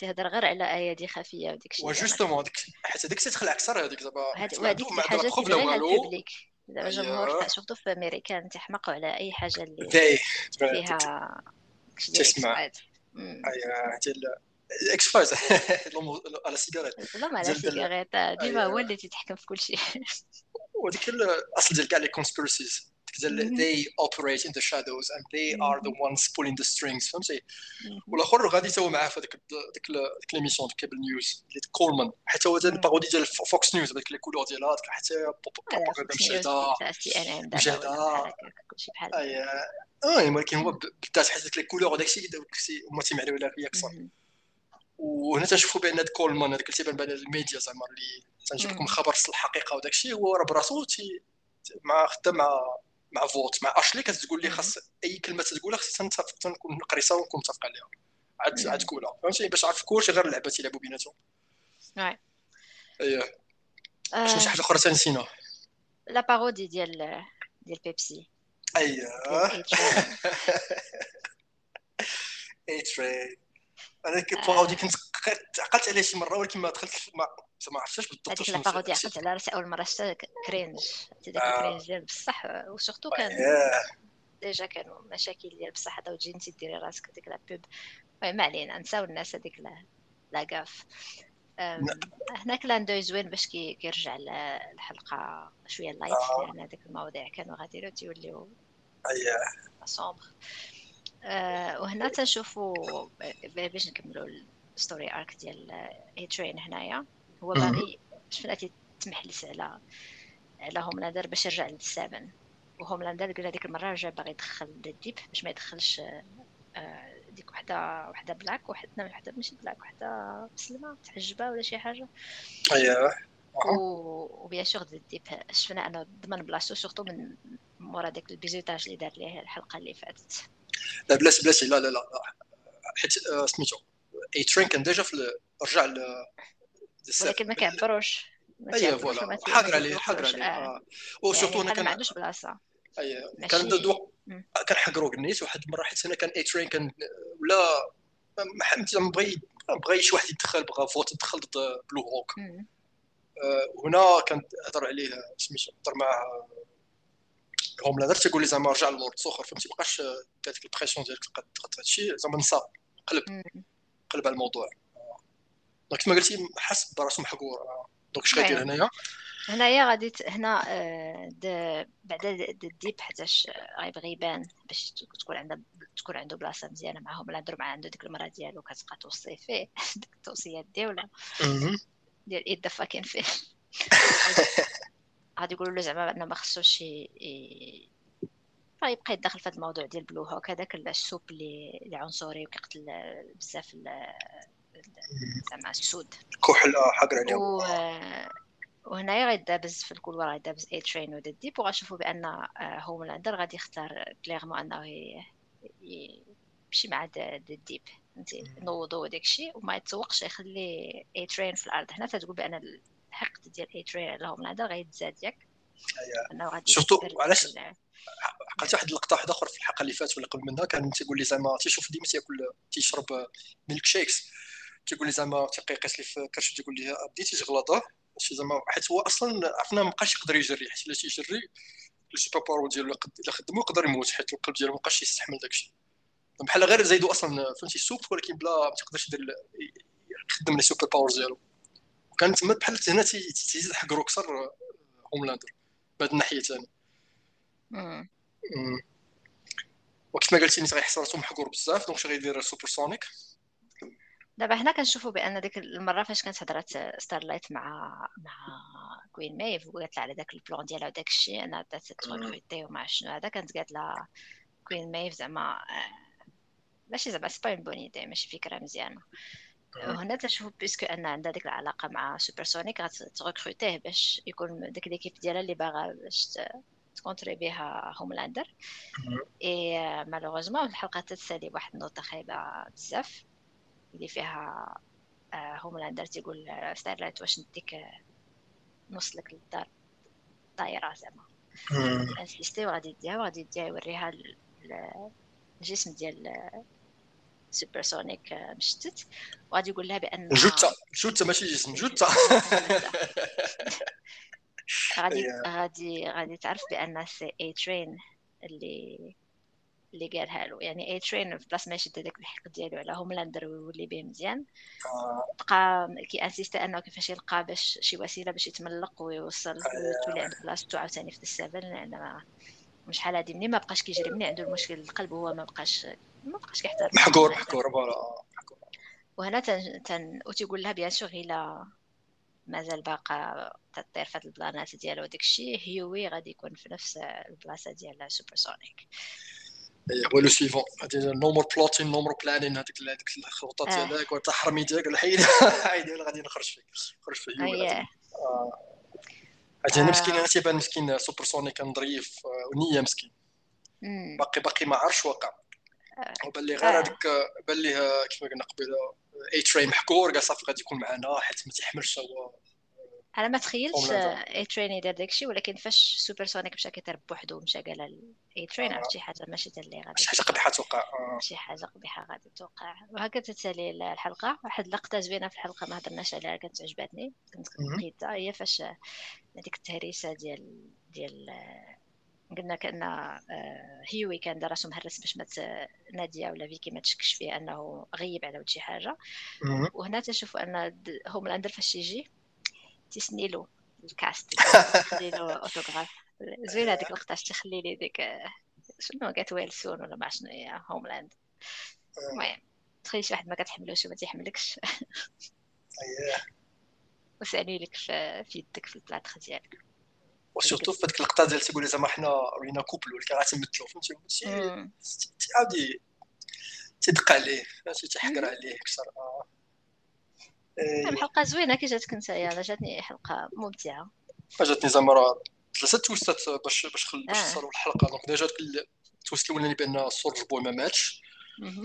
تهضر غير على ايادي خفية وديك الشيء و justement حيت هذيك تدخل أكثر هذيك زعما وهذيك حاجة غير ال public زعما الجمهور surtout في أمريكا تيحمقوا على أي حاجة اللي فيها تسمع. اي ديال X-Files على السيجارات. ما على السيجارات ديما هو اللي تيتحكم في كل شيء. وديك الاصل ديال كاع les conspiracies they operate in the shadows and they are the ones pulling the strings. فهمتي والاخر غادي تو معاه في ديك ديك ديك l'émission ديك cable news اللي كولمان حتى هو ال parodie ديال Fox News هذيك les couleurs ديالها حتى بروباغندا كلشي بحال آه ولكن هو بالذات حيت ديك لي كولور وداك الشيء هما تيمعنيو على فيا أكثر وهنا تنشوفوا بان هاد كولمان هذاك اللي تيبان بان الميديا زعما اللي تنجيب لكم خبر الحقيقة وداك الشيء هو راه براسو مع خدام مع مع فوت مع اشلي كتقول لي خاص أي كلمة تقولها نتفق تنكون قريصة ونكون متفق عليها. عاد عاد تقولها فهمتي باش عارف كلشي غير اللعبة تيلعبوا بيناتهم. اييه شي حاجة أخرى تنسينا la parodie ديال ديال بيبسي اييه A-Train أنا كنت كنت عقلت عليه شي مرة ولكن ما دخلت ما ما عرفتش بالضبط هذيك ال parodie عقلت على راسي أول مرة شفت cringe. داك ال cringe ديال بصح و surtout كان déjà كانوا مشاكل ديال بصح هذا وتجي انت ديري راسك ديك la pub ما علينا نساو الناس هذيك لا كاف هناك لاندو زوين باش كيرجع الحلقة شوية light لأن هذيك المواضيع كانوا غادي تيوليو اييه sombre وهنا تنشوفوا باش نكملوا ال story arc ديال A-Train هنايا. هو باغي شفنا تمحلس على على هوملاندر باش يرجع لل Seven وهوملاندر قال هذيك المرة رجع باغي يدخل ال Deep باش ما يدخلش آه، ديك وحده وحدة black وحده وحدة ماشي black وحدة مسلمة متحجبه ولا شي حاجة. اييه و bien sûr ال Deep شفنا أنه ضمن بلاصتو surtout من مورا داك ال bizutage اللي دار ليه الحلقة اللي فاتت. لا بلاش بلاش لا لا لا حيت آه، سميتو A-Train كان déjà في رجع ولكن ما كيعبروش. et voilà. حاقر عليه حاقر عليه. و surtout يعني أنا كان ما عندوش بلاصة. اي كان دو كان حقرو نيت واحد المرة حيت أنا كان اي ترين كان ولا ما بغي بغى شي واحد يدخل بغى فوت يدخل ضد بلو هوك هنا كان هضر عليه سميتو هضر معاه هوملاندر تيقول لي زعما رجع للورد سخر فهمتي؟ مابقاش هذيك البريسيون ديالك تضغط هادشي زعما نسى قلب قلب على الموضوع. دونك كما قلتي حس براسو محقور دونك اش غادير هنايا؟ هنايا غادي هنا آه، بعد الديب حيتاش غيبغي يبان باش تكون عنده تكون عنده بلاصة مزيانة معاهم لا مع عنده ديك المراه ديالو كتبقى توصي فيه ديك التوصيات ديالو. ديال ايد فاكين فيه غادي يقولوا له زعما أنه ما خصوش يبقى يدخل في هذا الموضوع ديال بلو هوك هذاك السوب اللي اللي عنصري وكيقتل بزاف زعما السود. كحل حقر عليهم. و... وهنايا غيدابز في ال couloir غيدابز A-Train و The Deep وغنشوفوا بأن آه، هوملاندر غادي يختار clairement أنه يمشي مع Deep فهمتي؟ نوضو وداك الشيء وما يتسوقش يخلي A-Train في الأرض. هنا تتقول بأن الحقد ديال A-Train على هوملاندر غيتزاد ياك. surtout علاش؟ عقلت واحد اللقطة واحدة أخرى في الحلقة اللي فاتت ولا قبل منها كان تيقول لي زعما تيشوف ديما تياكل تيشرب milkshakes. تيقول لي زعما تيبقى يقيس لي في كرش تيقول لي بديتي تغلطه شي زعما حيت هو أصلا عرفنا ما بقاش يقدر يجري حيت إلا تيجري ال super power ديالو الا خدمو يقدر يموت حيت القلب ديالو ما بقاش يستحمل داكشي بحال غير زايدو أصلا فهمتي سوب ولكن بلا ما تقدرش يدير يخدم لي super power ديالو. وكان تما بحال هنا تيزيد حقرو أكثر هوملاندر بهذه الناحية ثاني وكيف ما قلتي نيت غيحس راسو محقور بزاف donc غيدير سوبر سونيك دابا حنا كنشوفوا بأن ديك المرة فاش كانت هضرات ستارلايت مع مع كوين ميف وقالت لها على داك البلان ديالها وداك الشيء أنا بدأت تغوتي وما شنو هذا كانت قالت لها كوين ميف زعما آه، ماشي زعما c'est pas une bonne idée ماشي فكرة مزيانة. وهنا تشوف puisque أن عندها ديك العلاقة مع سوبر سونيك غت recruter يه باش يكون ديك l'équipe ديالها اللي باغا باش ت contrer بها هوملاندر et malheureusement الحلقة تتسالي بواحد ال note خايبة بزاف اللي فيها هوملاندر تيقول ستارلايت واش نديك نوصلك للدار طايره زعما. insisté وغادي يديها وغادي يديها يوريها الجسم ديال سوبر سونيك مشتت. وغادي يقول لها بأن جوتا. جوتا ماشي جسم جوتا. غادي غادي غادي تعرف بأن c'est A-Train اللي اللي قالها له. يعني A-Train في بلاصة ما يشد هذاك الحق ديالو على هوملاندر ويولي به مزيان. آه. بقى ك insiste أنه كيفاش يلقى باش شي وسيلة باش يتملق ويوصل وتولي عند بلاصتو عاوتاني في ال Seven لأن شحال هادي منين ما بقاش كيجري منين عنده المشكل القلب هو ما بقاش ما بقاش كيحتار محقور محقور فوالا وهنا تن, تن... وتيقول لها بيان سور الا مازال باقا تطير في هاد البلانات ديالو وداك الشيء هيوي غادي يكون في نفس البلاصة ديال سوبر سونيك هو لو سيفون هادي نو مور بلوتين نو مور بلانين هذيك هذيك الخطه آه. ديالك وانت حرمي ديالك ولا حيد حيد غادي نخرج فيك نخرج فيك. اييه هادي أنا مسكين أنا تيبان مسكين سوبر سونيك كان ظريف ونيه مسكين باقي باقي ما عرفش واقع. وبان لي غير هذاك بان ليه كيف ما قلنا قبيلة A-Train محقور قال صافي غادي يكون معنا حيت ما تيحملش هو. أنا ما تخيلتش A-Train يدير داكشي ولكن فاش سوبر سونيك مشى كيطير بوحدو مشى قال A-Train عرفت شي حاجة ماشي حتى اللي غادي. شي حاجة قبيحة توقع آه. شي حاجة قبيحة غادي توقع. وهكا تتسالي الحلقة. واحد اللقطة زوينة في الحلقة ما هضرناش عليها كانت عجبتني. كنت لقيتها هي فاش هذيك التهريسة ديال ديال قلنا كأن آه، هيوي كان دار راسو مهرس باش ما نادية ولا فيكي ما تشكش فيه أنه غيب على شي حاجة. وهنا تشوفوا أن هوملاندر فاش يجي تسني له الكاست تسني له أوتوغراف. زوينة هذيك اللقطه تخلي لي ديك شنو قالت ويلسون ولا ما شنو هي هوملاند. المهم تخيل شي واحد ما كتحملوش وما تيحملكش. اييه وسالي لك في يدك في ال plâtre ديالك و surtout في هذيك اللقطه ديال تيقول زعما حنا رينا couple ولكن راه تمثلوا فهمتي؟ عاودي تدق عليه فهمتي؟ تحقر عليه أكثر نعم حلقة زوينة كي جاتك نتايا جاتني حلقة ممتعة. جاتني زعما راه ثلاثة twist ات باش باش خل... باش آه. الحلقة. donc déjà ال twist الاولاني بأن Soldier Boy ما ماتش.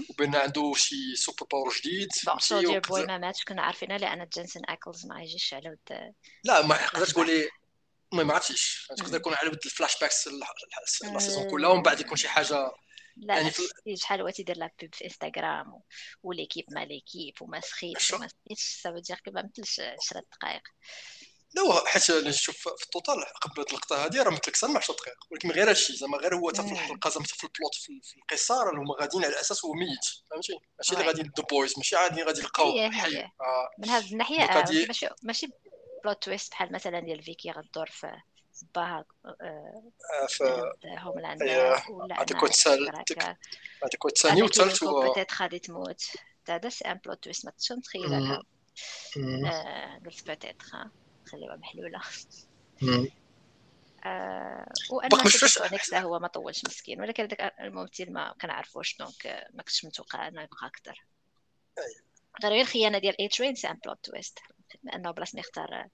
وبأن عنده شي super power جديد. Soldier Boy ما ماتش كنا عارفينها لأن Jensen Ackles ما يجيش على ود لا ما تقدر تقولي ما عرفتيش تقدر يكون على ود ال flashbacks ال saison كلها ومن بعد يكون شي حاجة. لا يعني في... شحال هو تيدير لا في انستغرام و... و l'équipe ما l'équipe وما سخيتش وما سخيتش ça veut dire que ما مثلش 10 دقائق لا حيت نشوف في ال total قبل اللقطة هذه راه مثل أكثر من 10 دقائق ولكن غير هادشي زعما غير هو حتى في الحلقة زعما في ال plot في القصة راه هما غاديين على أساس هو ميت. فهمتي؟ ماشي اللي غادي The Boys ماشي عادي غادي يلقاو حي آه. من هذه الناحية ماشي ماشي plot twist بحال مثلا ديال Vicky غدور في باها هوملاند ولا هذاك هو هذاك هو الثاني والثالث هو peut-être غادي تموت. هذا c'est un plot twist ما تقدرش متخيلها قلت peut-être خليوها محلولة. آه وأنا نكس هو ما طولش مسكين. ولكن هذاك الممثل ما كنعرفوش donc ما كنتش متوقع إنه يبقى أكثر. غير الخيانة ديال A-Train c'est un plot twist انه بلاص ما يختار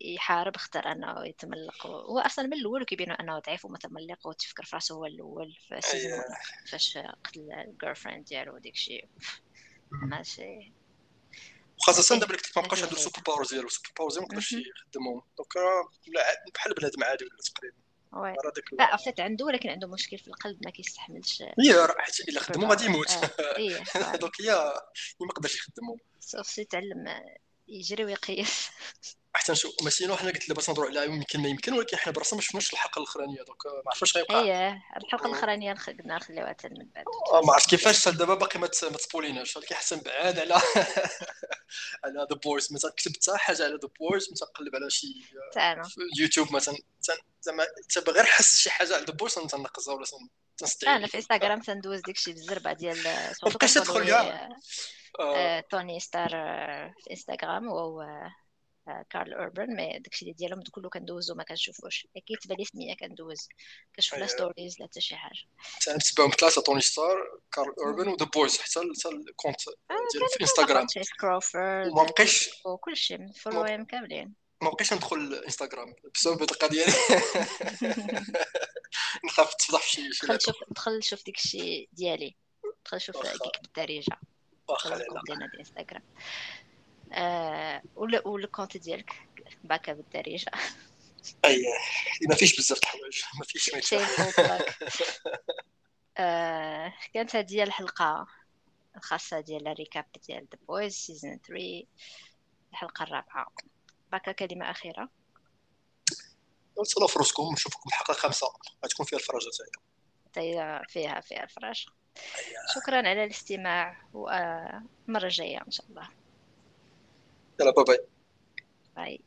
يحارب اختار أنه يتملق. هو أصلا من الأول كيبينوا أنه ضعيف ومتملق وتفكر في راسه هو الأول في saison فاش قتل ال girlfriend ديالو وديك الشيء. ماشي. خاصة دابا اللي ما بقاش عنده ال super power ديالو ال super power ديالو ما يقدرش يخدمهم donc بحال بنادم عادي ولا تقريبا. لا فات عنده ولكن عنده مشكل في القلب ما كيستحملش. هي راه حيت إلا خدمو غادي يموت. donc هي ما يقدرش يخدمو سوف يتعلم يجري ويقيس. حتى نشوف mais sinon حنا قلت لاباس نهضروا على يمكن ما يمكن ولكن حنا براسنا ما شفناش الحلقة الأخرانية donc ما عرفتش واش غيوقع اييه الحلقة الأخرانية قلنا نخليوها حتى من بعد. آه، ما عرفت كيفاش حتى دابا باقي ما ت spoil يناش ولكن حسن بعاد على على The Boys مثلا كتبت حتى حاجة على The Boys مثلا قلب على شي يوتيوب مثلا زعما تبغى غير حس شي حاجة على ذا بويز تنقصها ولا أنا في انستغرام تندوز داكشي بالزربه ديال بقيتش تدخل توني ستار في انستغرام وهو كارل اوربن مي داكشي اللي ديالهم كله كندوزو ما كنشوفوش كيتبان لي سميه كندوز كنشوف لا ستوريز لا حتى شي حاجة تنتبعهم ثلاثة توني ستار كارل اوربن وذا بويز حتى حتى الكونت ديال في انستغرام كروفورد وما بقيتش كاملين ما بقيتش ندخل الانستغرام بسبب الدقه ديالي نخاف تفضح شي شي دخل شوف دخل شوف ديالي دخل شوف كيك بالدارجه واخا ديالنا ديال انستغرام آه والكونت ديالك باكا بالدارجة. أي ما فيش بزاف الحوايج ما فيش آه كانت هذه الحلقة الخاصة ديال ال recap ديال The Boys season 3 الحلقة الرابعة. باكا كلمة أخيرة؟ تهلاو في راسكم نشوفكم الحلقة الخامسة. غتكون فيها الفرجه تاعي فيها فيها الفرج شكرا على الاستماع والمرة الجايه إن شاء الله. يلا bye bye bye